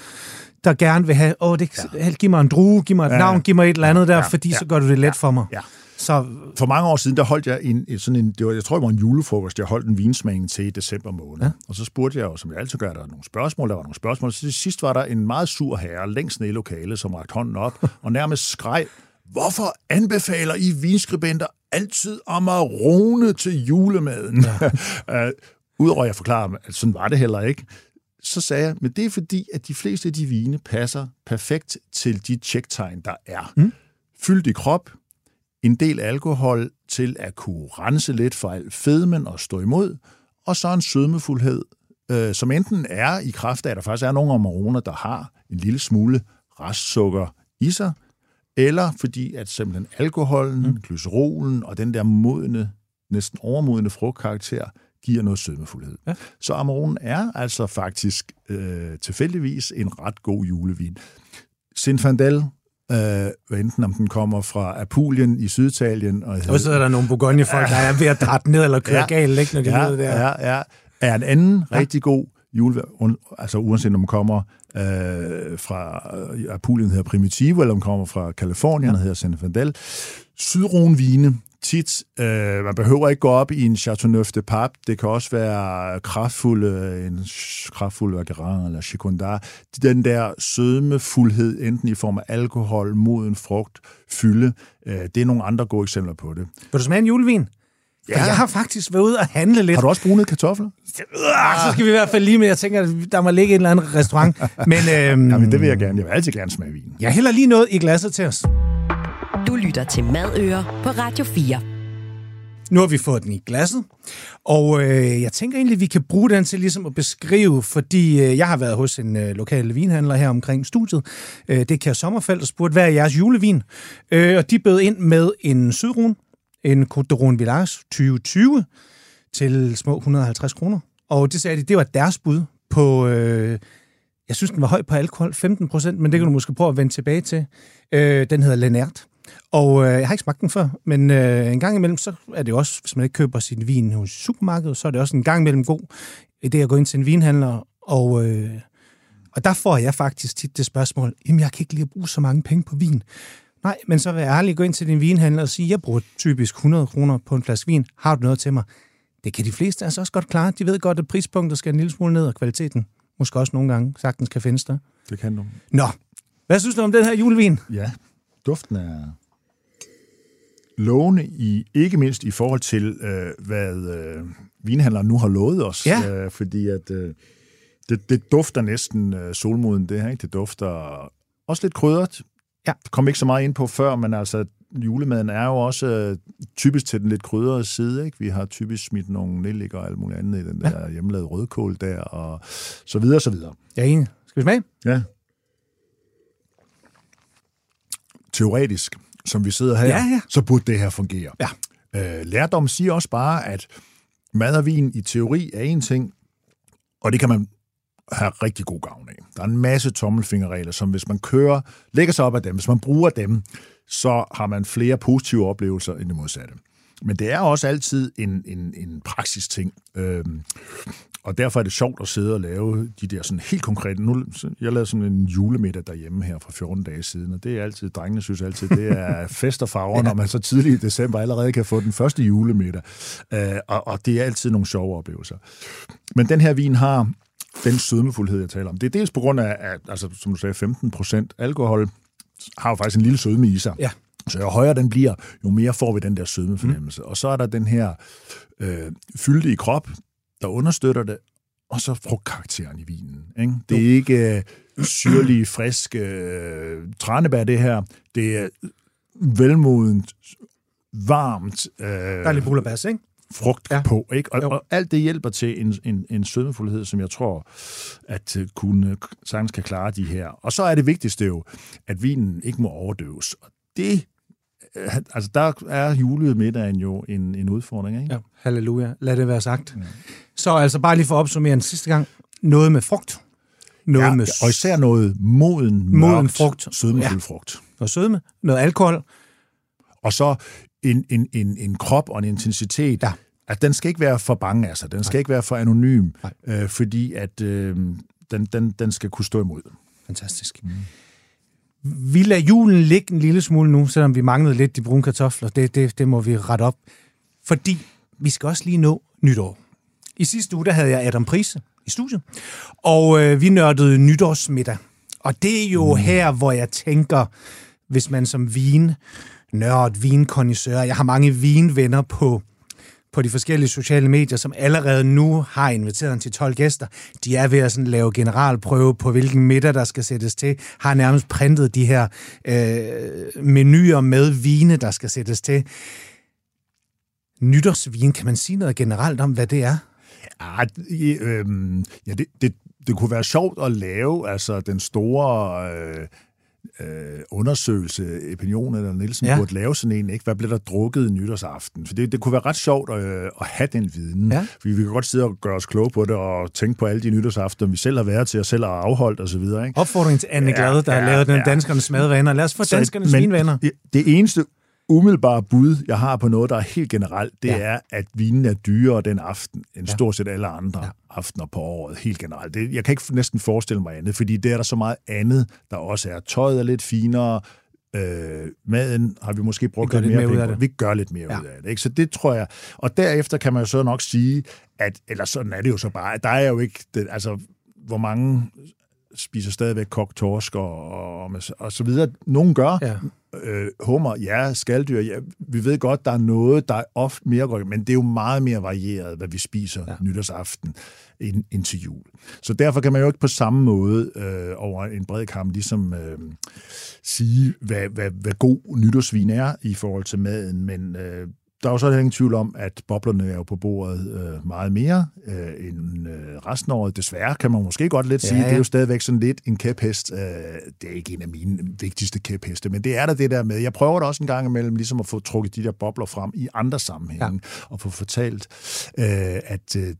der gerne vil have, åh, det, ja. giv mig en drue, giv mig et Ja. navn, giv mig et eller andet der, ja. fordi Ja. så gør du det let ja. for mig. Ja. Så For mange år siden, der holdt jeg en, sådan en, det var, jeg tror, det var en julefrokost, jeg holdt en vinsmagning til i december måned. Ja. Og så spurgte jeg jo, som jeg altid gør, der var nogle spørgsmål, der var nogle spørgsmål. Så til sidst var der en meget sur herre længst ned i lokalet, som rakte hånden op og nærmest skreg, hvorfor anbefaler I vinskribenter altid Amarone til julemaden? Ja. uh, Udover at jeg forklarer, at sådan var det heller ikke, så sagde jeg, men det er fordi, at de fleste af de vine passer perfekt til de checktegn, der er. Mm. Fyldt i krop, en del alkohol til at kunne rense lidt for al fedmen og stå imod, og så en sødmefuldhed, øh, som enten er i kraft af, at der faktisk er nogle aromaer, der har en lille smule restsukker i sig, eller fordi at simpelthen alkoholen, mm. glycerolen og den der modne, næsten overmodne frugtkarakter giver noget sødmefuldhed. Ja. Så Amarone er altså faktisk øh, tilfældigvis en ret god julevin. Zinfandel, øh, enten om den kommer fra Apulien i Syditalien. Og, og så er der nogle Bourgogne-folk, der er ved at drætte ned eller køre ja. galt, ikke, når de ja, ved det der. Ja, ja. Er en anden ja. rigtig god julevin, altså uanset om den kommer øh, fra Apulien hedder Primitivo, eller om den kommer fra Kalifornien, ja. hedder Zinfandel. Sydrone-vine, tit. Øh, man behøver ikke gå op i en Chateauneuf de Pape. Det kan også være kraftfulde, en kraftfuld Vacherin eller Chicondar. Den der sødmefuldhed, enten i form af alkohol, moden frugt, fylde. Øh, det er nogle andre gode eksempler på det. Vil du smage en julevin? Ja. Jeg har faktisk været ude og handle lidt. Har du også brunet kartofler? Ja, så skal vi i hvert fald lige med. Jeg tænker, der må ligge en eller anden restaurant. Men, øhm, Jamen, det vil jeg gerne. Jeg vil altid gerne smage vin. Jeg hælder lige noget i glasset til os. Du lytter til Madøer på Radio 4. Nu har vi fået den i glasset, og øh, jeg tænker egentlig, at vi kan bruge den til ligesom at beskrive, fordi øh, jeg har været hos en øh, lokal vinhandler her omkring studiet. Øh, det er Kjær Sommerfald, og spurgte, hvad er jeres julevin? Øh, og de bød ind med en sydrun, en Côte de Rhône Village 2020 til små 150 kroner. Og det sagde de, det var deres bud på... Øh, jeg synes, den var høj på alkohol, 15 procent, men det kan du måske prøve at vende tilbage til. Øh, den hedder Lenert. Og øh, jeg har ikke smagt den før, men øh, en gang imellem, så er det også, hvis man ikke køber sin vin hos supermarkedet, så er det også en gang imellem god idé at gå ind til en vinhandler. Og, øh, og der får jeg faktisk tit det spørgsmål, jamen jeg kan ikke lige bruge så mange penge på vin. Nej, men så vil jeg ærligt gå ind til din vinhandler og sige, jeg bruger typisk 100 kroner på en flaske vin. Har du noget til mig? Det kan de fleste altså også godt klare. De ved godt, at prispunktet skal en lille smule ned, og kvaliteten måske også nogle gange sagtens kan findes der. Det kan du. Nå, hvad synes du om den her julevin? Ja, duften er lovende, i, ikke mindst i forhold til, øh, hvad øh, vinhandleren nu har lovet os. Ja. Øh, fordi at øh, det, det dufter næsten øh, solmoden, det her. Ikke? Det dufter også lidt krydret. Ja. Det kom ikke så meget ind på før, men altså julemaden er jo også øh, typisk til den lidt krydrede side. Ikke? Vi har typisk smidt nogle nelliker og alt muligt andet i den der ja. hjemmelavede rødkål der, og så videre, så videre. Er enig. Skal vi smage? Ja. Teoretisk, som vi sidder her, Ja, ja. så burde det her fungere. Ja. Øh, lærdom siger også bare, at mad og vin i teori er en ting, og det kan man have rigtig god gavn af. Der er en masse tommelfingerregler, som hvis man kører, lægger sig op af dem, hvis man bruger dem, så har man flere positive oplevelser end det modsatte. Men det er også altid en, en, en praksis ting. Og derfor er det sjovt at sidde og lave de der sådan helt konkrete... Nu, jeg lavede sådan en julemiddag derhjemme her for 14 dage siden, og det er altid, drengene synes altid, det er fest og farver, ja. når man så tidligt i december allerede kan få den første julemiddag. Øh, og, og det er altid nogle sjove oplevelser. Men den her vin har den sødmefuldhed, jeg taler om. Det er dels på grund af, at, altså, som du sagde, 15 procent alkohol har jo faktisk en lille sødme i sig. Ja. Så jo højere den bliver, jo mere får vi den der sødmefornemmelse. Mm. Og så er der den her øh, fylde i krop, der understøtter det, og så frugtkarakteren i vinen. Ikke? Det er ikke øh, syrlige, friske øh, tranebær, det her. Det er velmodent, varmt. Øh, Der er lidt bullerbas, ikke? frugt Ja. på. Ikke? Og, Jo. og alt det hjælper til en, en, en sødmefuldhed, som jeg tror, at øh, kunne sagtens kan klare de her. Og så er det vigtigste jo, at vinen ikke må overdøves. Og det, øh, altså der er julemiddagen jo en, en udfordring. Ikke? Ja, halleluja. Lad det være sagt. Ja. Så altså bare lige for at opsummere en sidste gang. Noget med frugt. Noget Ja, med og især noget moden, Moden mørkt, frugt. sødmefuld Ja. frugt. noget sødme. Noget alkohol. Og så en, en, en, en krop og en intensitet, Ja. at den skal ikke være for bange af sig. Den skal ikke være for anonym, Nej. øh, fordi at øh, den, den, den skal kunne stå imod. Fantastisk. Mm. Vi lader julen ligge en lille smule nu, selvom vi manglede lidt de brune kartofler. Det, det, det må vi rette op. Fordi vi skal også lige nå nytår. I sidste uge, der havde jeg Adam Prise i studiet, og øh, vi nørdede nytårsmiddag. Og det er jo mm. her, hvor jeg tænker, hvis man som vin, nørd, vinkondisør, jeg har mange vinvenner på, på de forskellige sociale medier, som allerede nu har inviteret en til 12 gæster. De er ved at sådan lave generalprøve på, hvilken middag der skal sættes til. Har nærmest printet de her øh, menuer med vine, der skal sættes til. Nytårsvin, kan man sige noget generelt om, hvad det er? Ja, øh, ja det, det, det kunne være sjovt at lave altså den store øh, øh, undersøgelse, Opinion eller Nielsen ja. burde lave sådan en, ikke? hvad blev der drukket nytårsaften? For det, det kunne være ret sjovt øh, at have den viden. Ja. Fordi vi kan godt sidde og gøre os kloge på det, og tænke på alle de nytårsaftener, vi selv har været til, og selv har afholdt osv. Opfordring til Anne Glade, der ja, har lavet den ja. danskernes madvaner. Lad os få danskernes vinvaner. Det, det eneste umiddelbare bud, jeg har på noget, der er helt generelt, det ja. er, at vinen er dyrere den aften, end ja. stort set alle andre ja. aftener på året, helt generelt. Det, jeg kan ikke næsten forestille mig andet, fordi det er der så meget andet, der også er. Tøjet er lidt finere, øh, maden har vi måske brugt lidt, lidt mere, mere ud af det. Vi gør lidt mere ja. ud af det. Ikke? Så det tror jeg. Og derefter kan man jo så nok sige, at, eller sådan er det jo så bare, at der er jo ikke, det, altså, hvor mange spiser stadigvæk kogt torsk og, og, og så videre. Nogle gør. Ja. Øh, hummer, ja, skalddyr, ja. Vi ved godt, der er noget, der er ofte mere godt, men det er jo meget mere varieret, hvad vi spiser ja. nytårsaften ind, ind til jul. Så derfor kan man jo ikke på samme måde øh, over en bred kamp ligesom øh, sige, hvad, hvad, hvad god nytårsvin er i forhold til maden, men øh, der er jo så ingen tvivl om, at boblerne er jo på bordet øh, meget mere øh, end øh, resten af året. Desværre kan man måske godt lidt ja, sige, ja. det er jo stadigvæk sådan lidt en kæphest. Øh, det er ikke en af mine vigtigste kæpheste, men det er der det der med. Jeg prøver da også en gang imellem ligesom at få trukket de der bobler frem i andre sammenhænge, ja. og få fortalt, øh, at øh,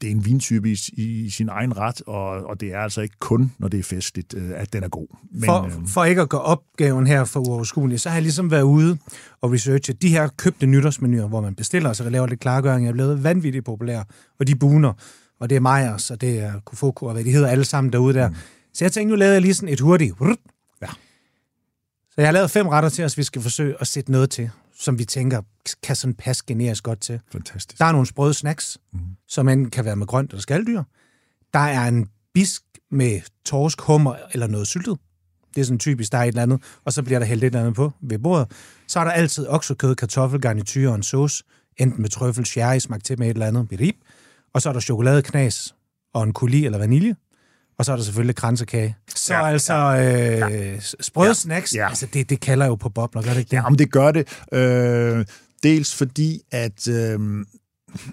det er en vintype i, i sin egen ret, og, og det er altså ikke kun, når det er festligt, øh, at den er god. Men, for, øh, for ikke at gå opgaven her for uoverskueligt, så har jeg ligesom været ude og researche de her købte nytårsmenuer, hvor man bestiller, så laver lidt klargøring, er blevet vanvittigt populære, og de buner, og det er Meyers, og det er Kofoko, og hvad de hedder alle sammen derude der. Mm. Så jeg tænkte, nu lavede jeg lige sådan et hurtigt. Ja. Så jeg har lavet fem retter til os, vi skal forsøge at sætte noget til som vi tænker kan sådan passe generisk godt til. Fantastisk. Der er nogle sprøde snacks, mm. som enten kan være med grønt eller skalddyr. Der er en bisk med torsk, hummer eller noget syltet. Det er sådan typisk, der er et eller andet, og så bliver der hældt et eller andet på ved bordet. Så er der altid oksekød, kartoffel, garnityr og en sauce, enten med trøffel, sherry, smagt til med et eller andet, birib. Og så er der chokoladeknas og en coulis eller vanilje. Og så er der selvfølgelig kransekage. Så ja, altså ja, øh, sprøde ja, snacks, ja. altså det, det kalder jo på bobler, gør det ikke det? Jamen det gør det. Øh, dels fordi, at, øh,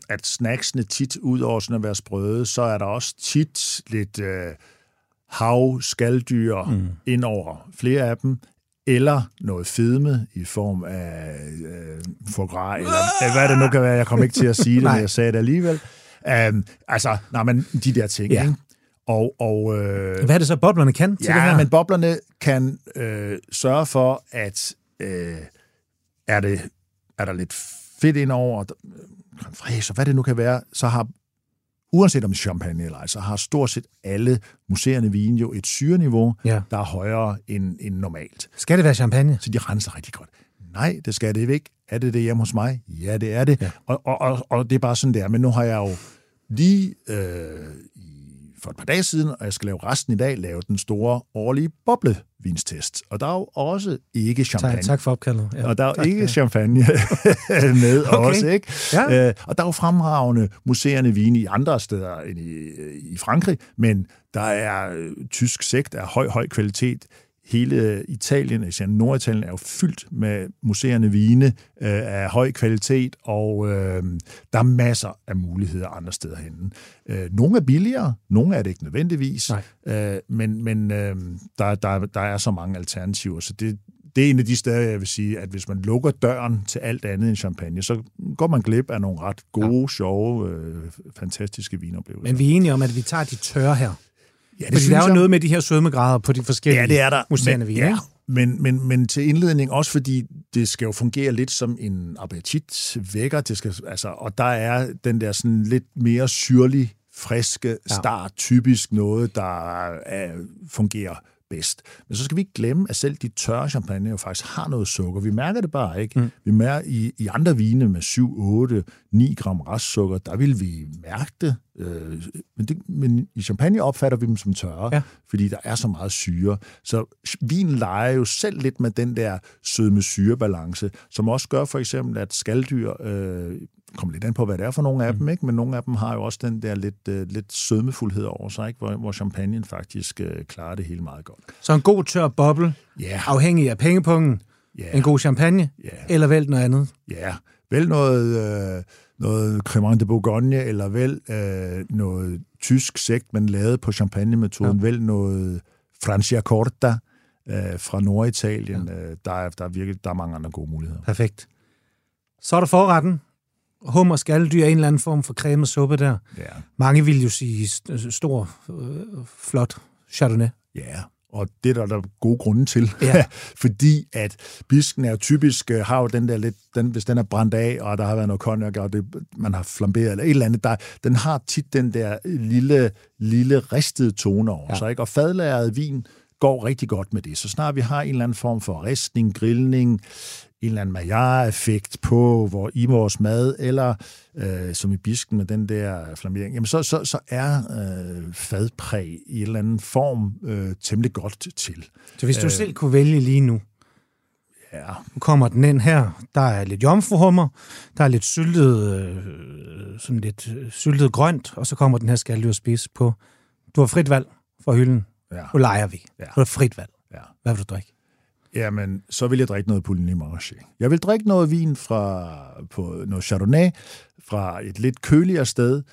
at snacksene tit, ud over sådan at være sprøde, så er der også tit lidt øh, hav, skalddyr mm. ind over flere af dem, eller noget fedme i form af øh, foie gras, eller hvad det nu kan være. Jeg kommer ikke til at sige det, men jeg sagde det alligevel. Um, altså, nej, men de der ting, ja. ikke? Og, og, øh, Hvad er det så, boblerne kan til ja, det her? men boblerne kan øh, sørge for, at øh, er, det, er der lidt fedt indover, fræs, hvad det nu kan være, så har, uanset om det champagne eller ej, så har stort set alle museerne vin jo et syreniveau, ja. der er højere end, end normalt. Skal det være champagne? Så de renser rigtig godt. Nej, det skal det ikke. Er det det hjemme hos mig? Ja, det er det. Ja. Og, og, og, og det er bare sådan der. Men nu har jeg jo lige øh, for et par dage siden, og jeg skal lave resten i dag, lave den store årlige boblevinstest. Og der er jo også ikke champagne. Tak, tak for opkaldet. Ja, og der er tak, ikke ja. champagne med okay. også, ikke? Ja. Øh, og der er jo fremragende museerne vine i andre steder end i, i Frankrig, men der er øh, tysk sekt af høj, høj kvalitet hele Italien, især Norditalien, er jo fyldt med museerne vine øh, af høj kvalitet, og øh, der er masser af muligheder andre steder henne. Øh, nogle er billigere, nogle er det ikke nødvendigvis, øh, men, men øh, der, der, der er så mange alternativer, så det, det er en af de steder, jeg vil sige, at hvis man lukker døren til alt andet end champagne, så går man glip af nogle ret gode, ja. sjove, øh, fantastiske vinoplevelser. Men vi er enige om, at vi tager de tørre her. Ja, det Fordi der er jo jeg... noget med de her sødmegrader på de forskellige ja, det er der. museerne, vi ja. Men, men, men til indledning også, fordi det skal jo fungere lidt som en appetitvækker, det skal, altså, og der er den der sådan lidt mere syrlig, friske start, ja. typisk noget, der er, fungerer bedst. Men så skal vi ikke glemme, at selv de tørre champagne jo faktisk har noget sukker. Vi mærker det bare ikke. Mm. Vi mærker i, i andre vine med 7, 8, 9 gram restsukker, der vil vi mærke det. Øh, men, det men i champagne opfatter vi dem som tørre, ja. fordi der er så meget syre. Så vin leger jo selv lidt med den der sødme-syrebalance, som også gør for eksempel, at skalddyr øh, kommer lidt an på, hvad det er for nogle af mm. dem, ikke? men nogle af dem har jo også den der lidt, uh, lidt sødmefuldhed over sig, ikke? Hvor, hvor champagne faktisk uh, klarer det hele meget godt. Så en god tør boble, Ja. afhængig af pengepungen, Ja. en god champagne, Ja. eller vælg noget andet. Ja, vel noget, øh, noget Cremant de Bourgogne, eller vel øh, noget tysk sekt, man lavede på champagnemetoden, ja. vel noget Franciacorta øh, fra Norditalien. Ja. Øh, der, er, der, er virkelig, der er mange andre gode muligheder. Perfekt. Så er der forretten. Hummer, skaldyr, en eller anden form for cremet suppe der. Ja. Mange vil jo sige st- stor, øh, flot chardonnay. Ja, og det er der, der er gode grunde til. Ja. Fordi at bisken er jo typisk, øh, har jo den der lidt, den, hvis den er brændt af, og der har været noget cognac, og det, man har flamberet, eller et eller andet, der, den har tit den der lille, lille ristede tone over Ja. sig, ikke? Og fadlæret vin går rigtig godt med det. Så snart vi har en eller anden form for ristning, grillning, en eller anden Maillard-effekt på hvor i vores mad, eller øh, som i bisken med den der flammering, jamen så, så, så er øh, fadpræg i en eller anden form øh, temmelig godt til. Så hvis du selv kunne vælge lige nu, Ja, nu kommer den ind her, der er lidt jomfruhummer, der er lidt syltet, øh, sådan lidt øh, syltet grønt, og så kommer den her skaldyrspids på. Du har frit valg fra hylden. ja, Nu leger vi. Ja. Du har frit valg. ja. Hvad vil du drikke? Jamen, så vil jeg drikke noget Pouligny Marché. Jeg vil drikke noget vin fra på noget Chardonnay fra et lidt køligere sted,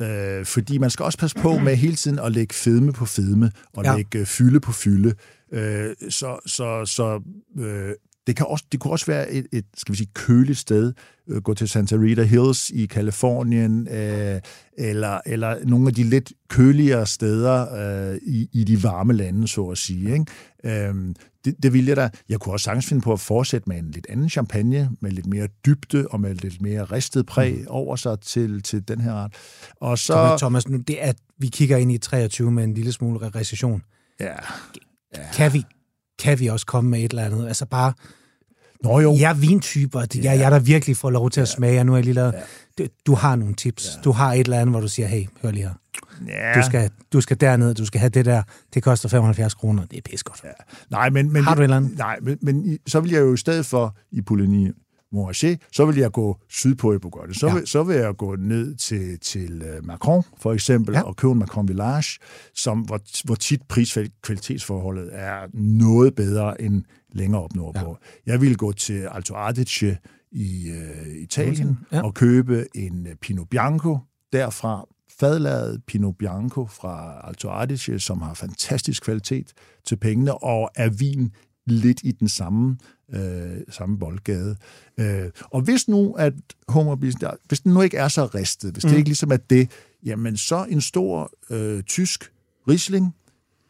øh, fordi man skal også passe på med hele tiden at lægge fedme på fedme og Ja. lægge øh, fylde på fylde. Øh, så så, så øh, det, kan også, det kunne også være et, et skal vi sige, køligt sted. Øh, gå til Santa Rita Hills i Kalifornien, øh, eller, eller nogle af de lidt køligere steder øh, i, i de varme lande, så at sige. Ikke? Øhm, det, det ville jeg da. Jeg kunne også sagtens finde på at fortsætte med en lidt anden champagne, med lidt mere dybde og med lidt mere ristet præg mm. over sig til, til den her ret. Og så... Thomas, nu, det er, at vi kigger ind i 23 med en lille smule recession. Ja. Kan vi, kan vi også komme med et eller andet? Altså bare, Nå jo. jeg er vintyper, jeg, jeg er der virkelig får lov til at smage, og nu er jeg lige lavet, du, du har nogle tips. Du har et eller andet, hvor du siger, hey, hør lige her. Ja. Du skal, du skal derned, du skal have det der. Det koster 75 kroner. Det er pis godt. Ja. Nej, men, men, Har du et eller andet? Nej, men, men så vil jeg jo i stedet for i Pouligny Morachet, så vil jeg gå sydpå i Bourgogne. Så, Ja. ja. vil, så vil jeg gå ned til, til øh, Macron, for eksempel, Ja. ja. og købe en Macron Village, som, hvor, hvor tit pris-kvalitetsforholdet er noget bedre end længere op nordpå. Ja. Jeg vil gå til Alto Adige i øh, Italien Ja. og købe en øh, Pinot Bianco derfra, fadlaget Pinot Bianco fra Alto Adige, som har fantastisk kvalitet til pengene, og er vin lidt i den samme, øh, samme boldgade. Øh, og hvis nu, at hummerbisen, der- hvis den nu ikke er så ristet, hvis mm. det ikke ligesom er det, jamen så en stor øh, tysk Riesling,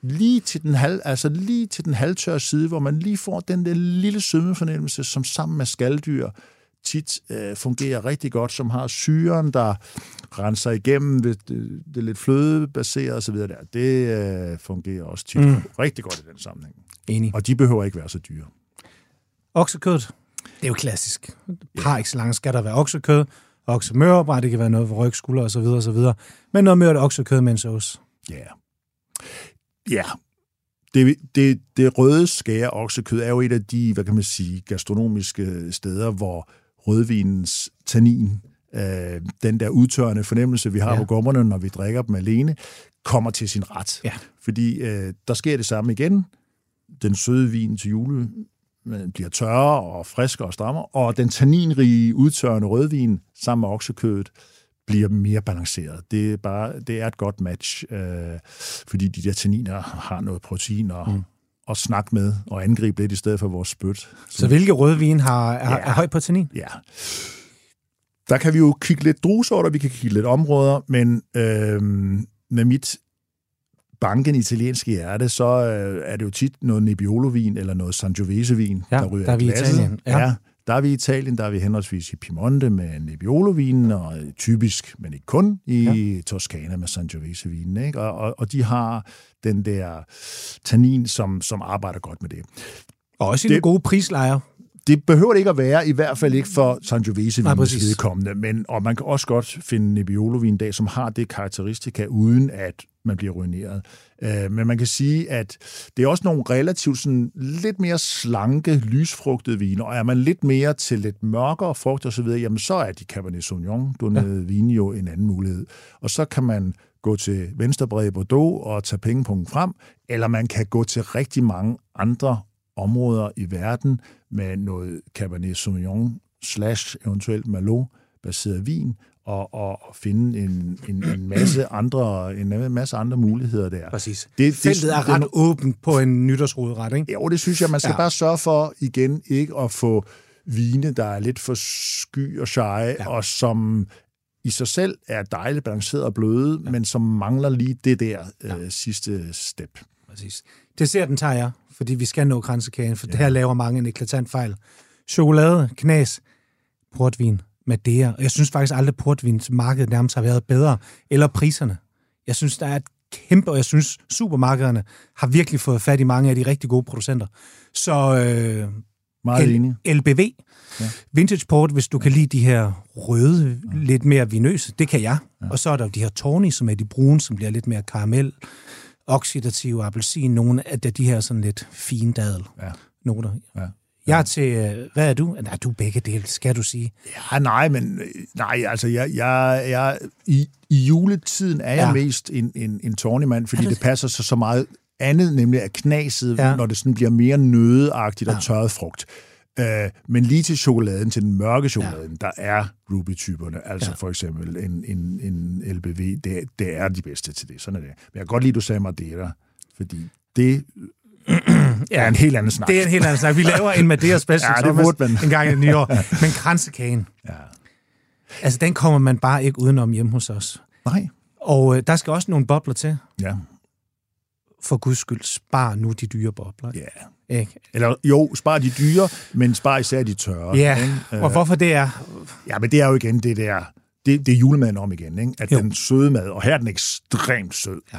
lige til den halv, altså lige til den halvtørre side, hvor man lige får den der lille sødmefornemmelse, som sammen med skalddyr tit øh, fungerer rigtig godt, som har syren, der renser igennem det, det, det er lidt flødebaseret osv. Der. Det øh, fungerer også tit mm. rigtig godt i den sammenhæng. Enig. Og de behøver ikke være så dyre. Oksekød, det er jo klassisk. Par excellence skal der være oksekød, oksemørbræt, det kan være noget for ryg, skulder osv. osv. Men noget mørt oksekød med en sauce. Ja. Ja. Det, det, det røde skære oksekød er jo et af de, hvad kan man sige, gastronomiske steder, hvor rødvinens tannin, øh, den der udtørrende fornemmelse, vi har Ja. på gommerne, når vi drikker dem alene, kommer til sin ret. Ja. Fordi øh, der sker det samme igen. Den søde vin til jule øh, bliver tørre og friskere og strammere, og den tanninrige, udtørrende rødvin sammen med oksekødet bliver mere balanceret. Det er, bare, det er et godt match, øh, fordi de der tanniner har noget protein og, mm. at snakke med og angribe lidt i stedet for vores spyt. Så hvilke rødvin har, er, Ja. er høj på tannin? Ja. Der kan vi jo kigge lidt druesorter, vi kan kigge lidt områder, men øh, med mit banken italienske hjerte, så øh, er det jo tit noget Nebbiolo-vin eller noget Sangiovese-vin, Ja, der ryger der er i glasset. Italien, ja. Ja. Der er vi i Italien, der er vi henholdsvis i Piemonte med Nebbiolo-vinen, og typisk, men ikke kun, i ja. Toskana med Sangiovese-vinen. Ikke? Og, og, og de har den der tannin, som, som arbejder godt med det. Og også i det... Det- gode prislejer. Det behøver det ikke at være, i hvert fald ikke for Sangiovese Nej, vinens præcis. vedkommende. Men, og man kan også godt finde Nebbiolo-vin dag, som har det karakteristika, uden at man bliver ruineret. Øh, men man kan sige, at det er også nogle relativt sådan, lidt mere slanke, lysfrugtede viner, og er man lidt mere til lidt mørkere frugt og så videre, jamen så er de Cabernet Sauvignon, du ja. vin jo en anden mulighed. Og så kan man gå til Venstrebrede Bordeaux og tage pengepunkten frem, eller man kan gå til rigtig mange andre områder i verden med noget Cabernet Sauvignon slash eventuelt Merlot baseret vin, og, og, finde en, en, en masse andre en masse andre muligheder der. Præcis. Det- det- Feltet er det er ret no- åbent på en nytårsroderet, ikke? Jo, det synes jeg, man skal Ja. ja. bare sørge for igen ikke at få vine, der er lidt for sky og seje, Ja. ja. og som i sig selv er dejligt balanceret og bløde, ja. men som mangler lige det der øh, sidste step. Præcis. Desserten tager jeg, fordi vi skal nå kransekagen, for ja. det her laver mange en eklatant fejl. Chokolade, knas, portvin, Madeira. Og jeg synes faktisk aldrig, portvins markedet nærmest har været bedre. Eller priserne. Jeg synes, der er et kæmpe, og jeg synes, supermarkederne har virkelig fået fat i mange af de rigtig gode producenter. Så øh, Meget enig. LBV, ja. Vintage Port, hvis du kan lide de her røde, ja. lidt mere vinøse, det kan jeg. Ja. Og så er der jo de her Tawny, som er de brune, som bliver lidt mere karamel, oxidativ appelsin, nogle af de, de her sådan lidt fine dadel Ja. noter. Ja. Jeg er til, øh, hvad er du? Nej, du er begge dele, skal du sige. Ja, nej, men øh, nej, altså jeg, jeg, jeg, i, i juletiden er jeg Ja. ja. mest en, en, en tårnemand, fordi det passer sig så meget andet, nemlig af knaset, ja. når det sådan bliver mere nødeagtigt Ja. og tørret frugt. Uh, men lige til chokoladen, til den mørke chokolade, ja. der er Ruby-typerne, altså Ja. ja. for eksempel en, en, en LBV, det, det er de bedste til det. Sådan er det. Men jeg kan godt lide, at du sagde Madeira, fordi det er en helt anden snak. Det er en helt anden snak. Vi laver en Madeira special Ja, det burde man. en gang i det nye år. Men kransekagen, Ja. altså den kommer man bare ikke udenom hjemme hos os. Nej. Og øh, der skal også nogle bobler til. Ja. For guds skyld, spar nu de dyre bobler. ja. Ikke? Eller jo, spar de dyre, men spar især de tørre. Ja, ikke? og hvorfor det er... Ja, men det er jo igen det der, det, det er julemaden om igen, ikke? at Jo. den søde mad, og her er den ekstremt sød, Ja.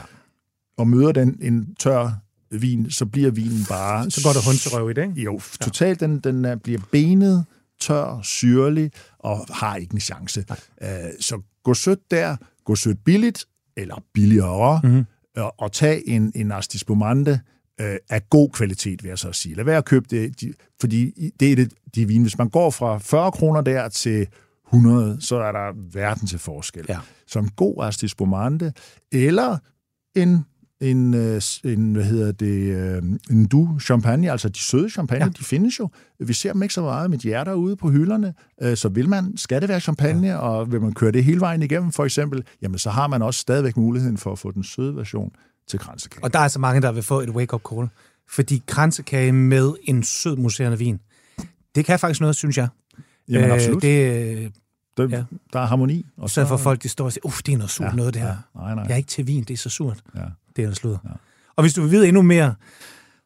og møder den en tør vin, så bliver vinen bare... Så går der hunserøv i det, ikke? Jo, totalt, den, den er, bliver benet, tør, syrlig, og har ikke en chance. Uh, så gå sødt der, gå sødt billigt, eller billigere, Mhm. mm-hmm. og, og tag en, en Asti Spumante uh, af god kvalitet, vil jeg så sige. Lad være at købe det, de, fordi det er det, de vine. Hvis man går fra 40 kroner der til 100, så er der verden til forskel. Ja. Så en god Asti Spumante, eller en en, øh, en hvad hedder det, øh, en du champagne, altså de søde champagne, Ja. ja. de findes jo. Vi ser dem ikke så meget med hjerter ude på hylderne, øh, så vil man, skal det være champagne, ja. og vil man køre det hele vejen igennem for eksempel, jamen så har man også stadigvæk muligheden for at få den søde version til kransekage. Og der er så mange, der vil få et wake-up call. Fordi kransekage med en sød muserende vin, det kan faktisk noget, synes jeg. Jamen absolut, Øh, det, det, ja. der er harmoni. Og så for folk, de står og siger, uff, det er noget surt ja, noget, det her. Ja, nej, nej. Jeg er ikke til vin, det er så surt. Ja. Det er noget sludder. Ja. Og hvis du vil vide endnu mere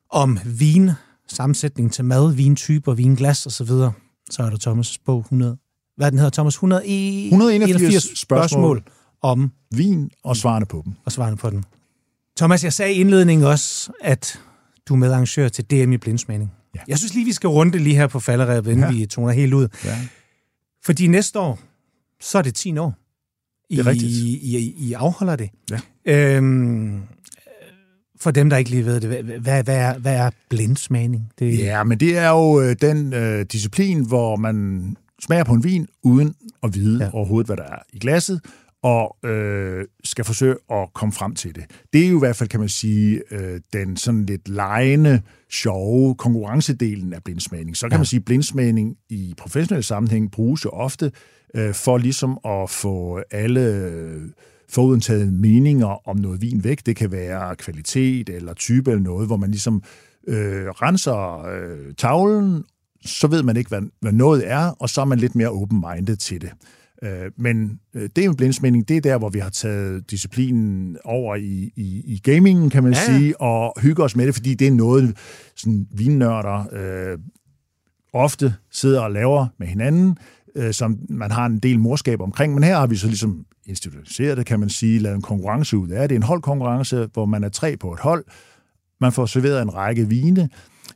om vin, sammensætning til mad, vintyper, vinglas osv., så, så er der Thomas' bog 100. Hvad den hedder, Thomas? 181 181 spørgsmål spørgsmål. om Vin og svarene på dem. og svarene på den. Thomas, jeg sagde i indledningen også, at du er medarrangør til DM i blindsmagning. Ja. Jeg synes lige, vi skal runde det lige her på falderæbet, inden ja. Vi toner helt ud. Ja. Fordi næste år, så er det 10 år. I, Det er rigtigt. I, I, I afholder det. Ja. Øhm, for dem, der ikke lige ved det, hvad, hvad, er, hvad er blindsmagning? Det, Ja, men det er jo øh, den øh, disciplin, hvor man smager på en vin, uden at vide ja. overhovedet, hvad der er i glasset, og øh, skal forsøge at komme frem til det. Det er jo i hvert fald, kan man sige, øh, den sådan lidt lejende, sjove konkurrencedelen af blindsmagning. Så kan Ja. man sige, at blindsmagning i professionel sammenhæng bruges jo ofte øh, for ligesom at få alle øh, forudtaget meninger om noget vin væk. Det kan være kvalitet eller type eller noget, hvor man ligesom øh, renser øh, tavlen, så ved man ikke, hvad, hvad noget er, og så er man lidt mere open-minded til det. Øh, men øh, det med blindsmagning, det er der, hvor vi har taget disciplinen over i, i, i gamingen, kan man Ja, sige, og hygger os med det, fordi det er noget, sådan vinnørder øh, ofte sidder og laver med hinanden, øh, som man har en del morskab omkring. Men her har vi så ligesom institutionaliseret det, kan man sige, lavet en konkurrence ud af det. En holdkonkurrence, hvor man er tre på et hold. Man får serveret en række vine.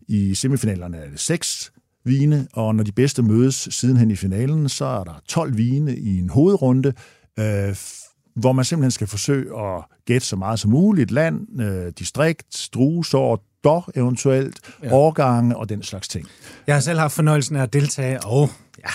I semifinalerne er det seks vine, og når de bedste mødes sidenhen i finalen, så er der 12 vine i en hovedrunde, øh, hvor man simpelthen skal forsøge at gætte så meget som muligt. Land, øh, distrikt, druesort, dog eventuelt, ja. årgange og den slags ting. Jeg har selv haft fornøjelsen af at deltage, og ja,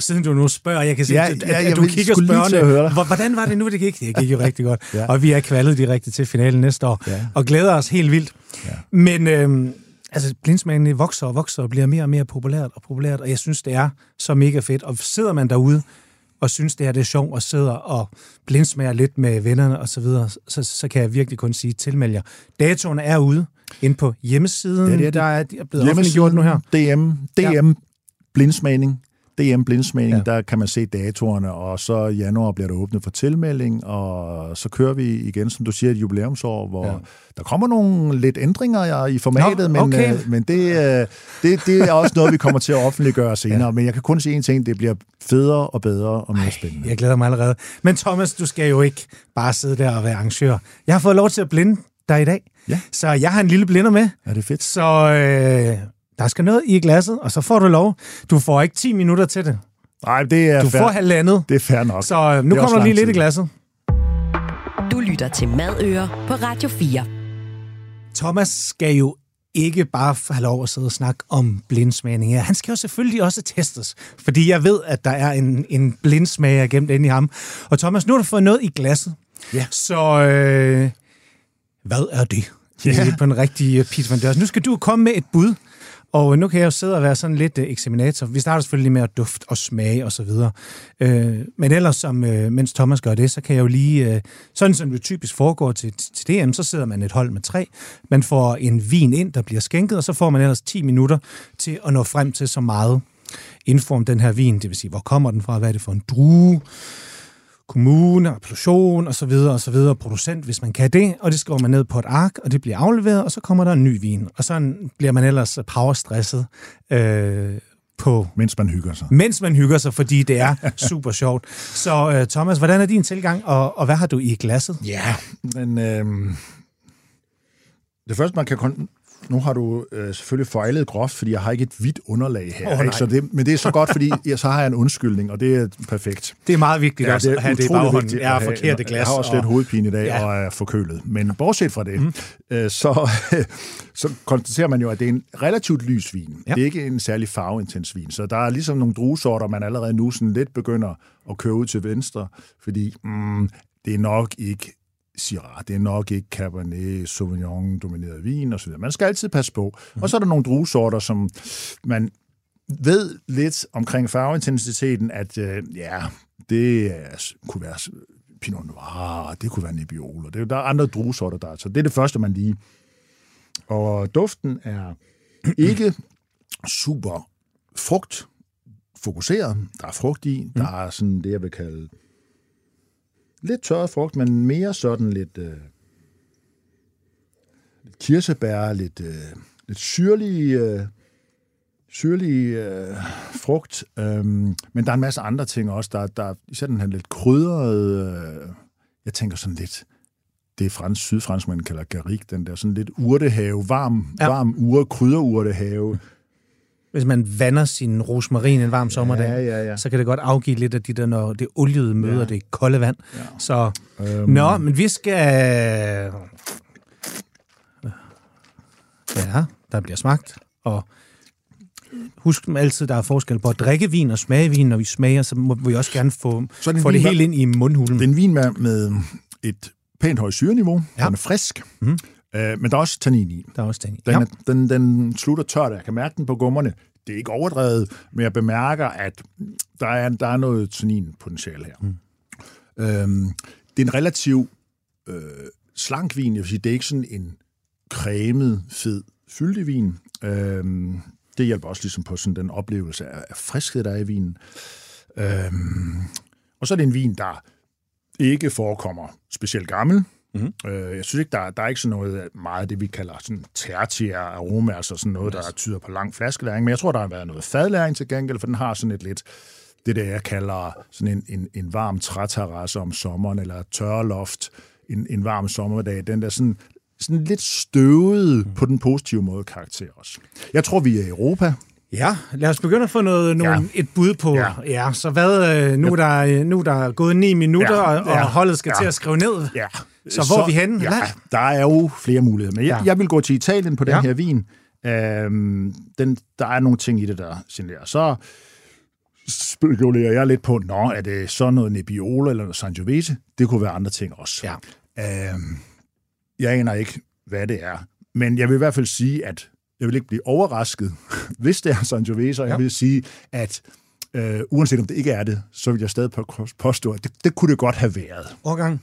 siden du nu spørger, jeg kan se, Ja, at, ja, at, at du kigger spørgende. Hvordan var det nu, det gik? Det gik jo rigtig godt. Ja. Og vi er kvalet direkte til finalen næste år, Ja. og glæder os helt vildt. Ja. Men øhm, altså, blindsmagene vokser og vokser og bliver mere og mere populært og populært, og jeg synes, det er så mega fedt. Og sidder man derude og synes, det her det er sjovt, og sidder og blindsmager lidt med vennerne og så videre, så, så kan jeg virkelig kun sige tilmeld jer. Datoerne er ude inde på hjemmesiden. Ja, det er det. Der er, de er blevet offentliggjort nu her. DM, DM blindsmagning. DM blindsmagning, ja. Ja. der kan man se datorerne, og så i januar bliver der åbnet for tilmelding, og så kører vi igen, som du siger, et jubilæumsår, hvor ja. Ja. der kommer nogle lidt ændringer ja, i formatet, Nå, men, okay. øh, men det, øh, det, det er også noget, vi kommer til at offentliggøre senere. Ja. Men jeg kan kun sige en ting, det bliver federe og bedre og mere spændende. Jeg glæder mig allerede. Men Thomas, du skal jo ikke bare sidde der og være arrangør. Jeg har fået lov til at blinde dig i dag. Ja. Så jeg har en lille blinder med. Er det fedt? Så øh, der skal noget i glasset, og så får du lov. Du får ikke 10 minutter til det. Nej, det er Du fair. får halvandet. Det er fair nok. Så øh, nu er kommer der lige lidt i glasset. Du lytter til Madøer på Radio 4. Thomas skal jo ikke bare have lov at sidde og snakke om blindsmagning her. Han skal jo selvfølgelig også testes, fordi jeg ved, at der er en, en blindsmager gemt inde i ham. Og Thomas, nu har du fået noget i glasset. Ja. Så øh, hvad er det? Ja. Det er på en rigtig Peter Van Dørs. Nu skal du komme med et bud, og øh, nu kan jeg jo sidde og være sådan lidt øh, eksaminator. Vi starter selvfølgelig med at duft og smage og så videre. Øh, men ellers, som, øh, mens Thomas gør det, så kan jeg jo lige, øh, sådan som det typisk foregår til, til DM, så sidder man et hold med tre. Man får en vin ind, der bliver skænket, og så får man ellers 10 minutter til at nå frem til så meget info om den her vin. Det vil sige, hvor kommer den fra, hvad er det for en drue, kommune, appellation og så videre og så videre, producent, hvis man kan det, og det skriver man ned på et ark, og det bliver afleveret, og så kommer der en ny vin. Og sådan bliver man ellers powerstresset øh, på Mens man hygger sig. mens man hygger sig, fordi det er super sjovt. Så uh, Thomas, hvordan er din tilgang, og, og hvad har du i glasset? Ja, men øh, det første, man kan... Kon- nu har du øh, selvfølgelig fejlet groft, fordi jeg har ikke et hvidt underlag her. Oh, nej. ikke? Så det, men det er så godt, fordi jeg, så har jeg en undskyldning, og det er perfekt. Det er meget vigtigt ja, også at have det i baghånden. Jeg har at have- forkert glas. Jeg har også lidt og- hovedpine i dag Ja. og er forkølet. Men bortset fra det, mm. øh, så, så konstaterer man jo, at det er en relativt lys vin. Ja. Det er ikke en særlig farveintens vin. Så der er ligesom nogle druesorter, man allerede nu sådan lidt begynder at køre ud til venstre, fordi mm, det er nok ikke Syrah, det er nok ikke Cabernet Sauvignon domineret vin osv. Man skal altid passe på. Mm. Og så er der nogle druesorter, som man ved lidt omkring farveintensiteten, at øh, ja, det er, kunne være Pinot Noir, det kunne være Nebbiolo. Det, der er andre druesorter, der er. Så det er det første, man lige... Og duften er ikke super frugt fokuseret. Der er frugt i. Der er sådan det, jeg vil kalde lidt tørret frugt, men mere sådan lidt, øh, lidt kirsebær, lidt, øh, lidt syrlig, øh, syrlig øh, frugt. Øhm, men der er en masse andre ting også. Der, der er især den her lidt krydrede, øh, jeg tænker sådan lidt, det er frans, sydfranskmænd kalder garrigue, den der sådan lidt urtehave, varm. Ja. varm ure, krydderurtehave. Hvis man vander sin rosmarin en varm sommerdag, Ja, ja, ja. så kan det godt afgive lidt af de der, når det oliede møder Ja. det kolde vand. Ja. Så, Øhm, nå, men vi skal... Ja, der bliver smagt, og husk altid, der er forskel på at drikke vin og smage vin. Når vi smager, så må vi også gerne få, få det vin, helt ind i mundhulen. Det er en vin med, med et pænt højt syreniveau. Ja. Den er frisk. Mhm. Øh, men der er også tannin i. Der er også ting. Den, Ja. den, den slutter tørt. Jeg kan mærke den på gummerne. Det er ikke overdrevet, men jeg bemærker, at der er, der er noget tanninpotentiale her. Mm. Øhm, det er en relativt øh, slank vin. Jeg vil sige, det er ikke sådan en cremet, fed, fyldig vin. Øhm, det hjælper også ligesom på sådan den oplevelse af, af friskhed, der er i vinen. Øhm, og så er det en vin, der ikke forekommer specielt gammel. Mm-hmm. Øh, jeg synes ikke, der, der er ikke sådan noget meget af det, vi kalder sådan tertiære aroma, altså sådan noget, der tyder på lang flaskelæring. Men jeg tror, der har været noget fadlæring til gengæld, for den har sådan et lidt, det der jeg kalder sådan en, en, en varm træterrasse om sommeren, eller tørreloft en, en varm sommerdag. Den der sådan, sådan lidt støvet mm. på den positive måde karakter også. Jeg tror, vi er i Europa. Ja, lad os begynde at få noget, nogle, Ja. et bud på. Ja. ja så hvad, øh, nu, er der, øh, nu er der gået ni minutter, Ja, og, og ja, holdet skal ja. til at skrive ned. Ja. Så hvor er vi henne? Ja, der er jo flere muligheder, men jeg, Ja. jeg vil gå til Italien på den Ja. her vin. Øhm, den, der er nogle ting i det, der generer. Så spekulerer jeg lidt på, nå, er det så noget Nebbiolo eller noget Sangiovese? Det kunne være andre ting også. Ja. Øhm, jeg aner ikke, hvad det er. Men jeg vil i hvert fald sige, at jeg vil ikke blive overrasket, hvis det er Sangiovese, og Ja. jeg vil sige, at øh, uanset om det ikke er det, så vil jeg stadig på- påstå, at det, det kunne det godt have været. Årgang.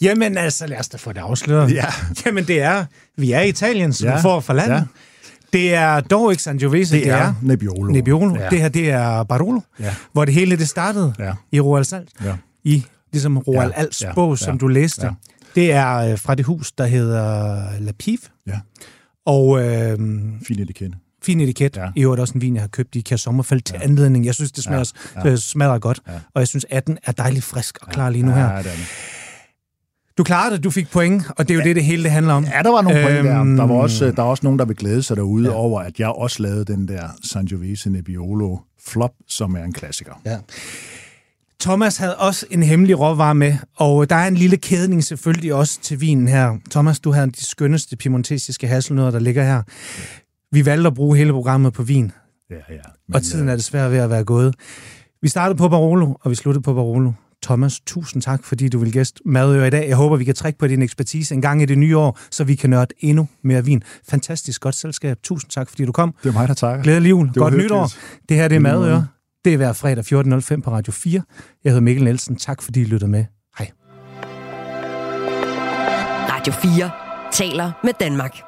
Jamen altså, lad os da få det afsløret. Ja. Jamen det er, vi er i Italien, så ja. Ja, får for landet. ja. Det er dog ikke Sangiovese, Det, det er Nebbiolo. Nebbiolo. Ja. Det her, det er Barolo, Ja. hvor det hele det startede Ja. i Roald Salt. Ja. I ligesom Roald Ja, Alts ja, bog, som ja, du læste. ja. Det er øh, fra det hus, der hedder La Pive. Ja, Og øh, fin etikette. fin etiket. Ja. Ja. I øvrigt også en vin, jeg har købt i Kjær Sommerfeld til anledning. Jeg synes, det smager, ja. Ja. smager godt. Ja. Og jeg synes, at den er dejligt frisk og klar lige nu her. Ja, det er det. Du klarede det, du fik point, og det er jo det, det hele det handler om. Ja, der var nogle point der. Øhm. Der var, også, der er også nogen, der vil glæde sig derude ja. over, at jeg også lavede den der Sangiovese Nebbiolo flop, som er en klassiker. Ja. Thomas havde også en hemmelig råvare med, og der er en lille kædning selvfølgelig også til vinen her. Thomas, du havde de skønneste piemontesiske hasselnødder, der ligger her. Vi valgte at bruge hele programmet på vin, Ja, ja. Men, og tiden er desværre ved at være gået. Vi startede på Barolo, og vi sluttede på Barolo. Thomas, tusind tak, fordi du vil gæste Madøer i dag. Jeg håber, vi kan trække på din ekspertise en gang i det nye år, så vi kan nørde endnu mere vin. Fantastisk godt selskab. Tusind tak, fordi du kom. Det er mig, der takker. Glædelig jul. var Godt hyggeligt. nytår. Det her det er. Madøre. Det er hver fredag 14.05 på Radio 4. Jeg hedder Mikkel Nielsen. Tak fordi I lyttede med. Hej. Radio 4 taler med Danmark.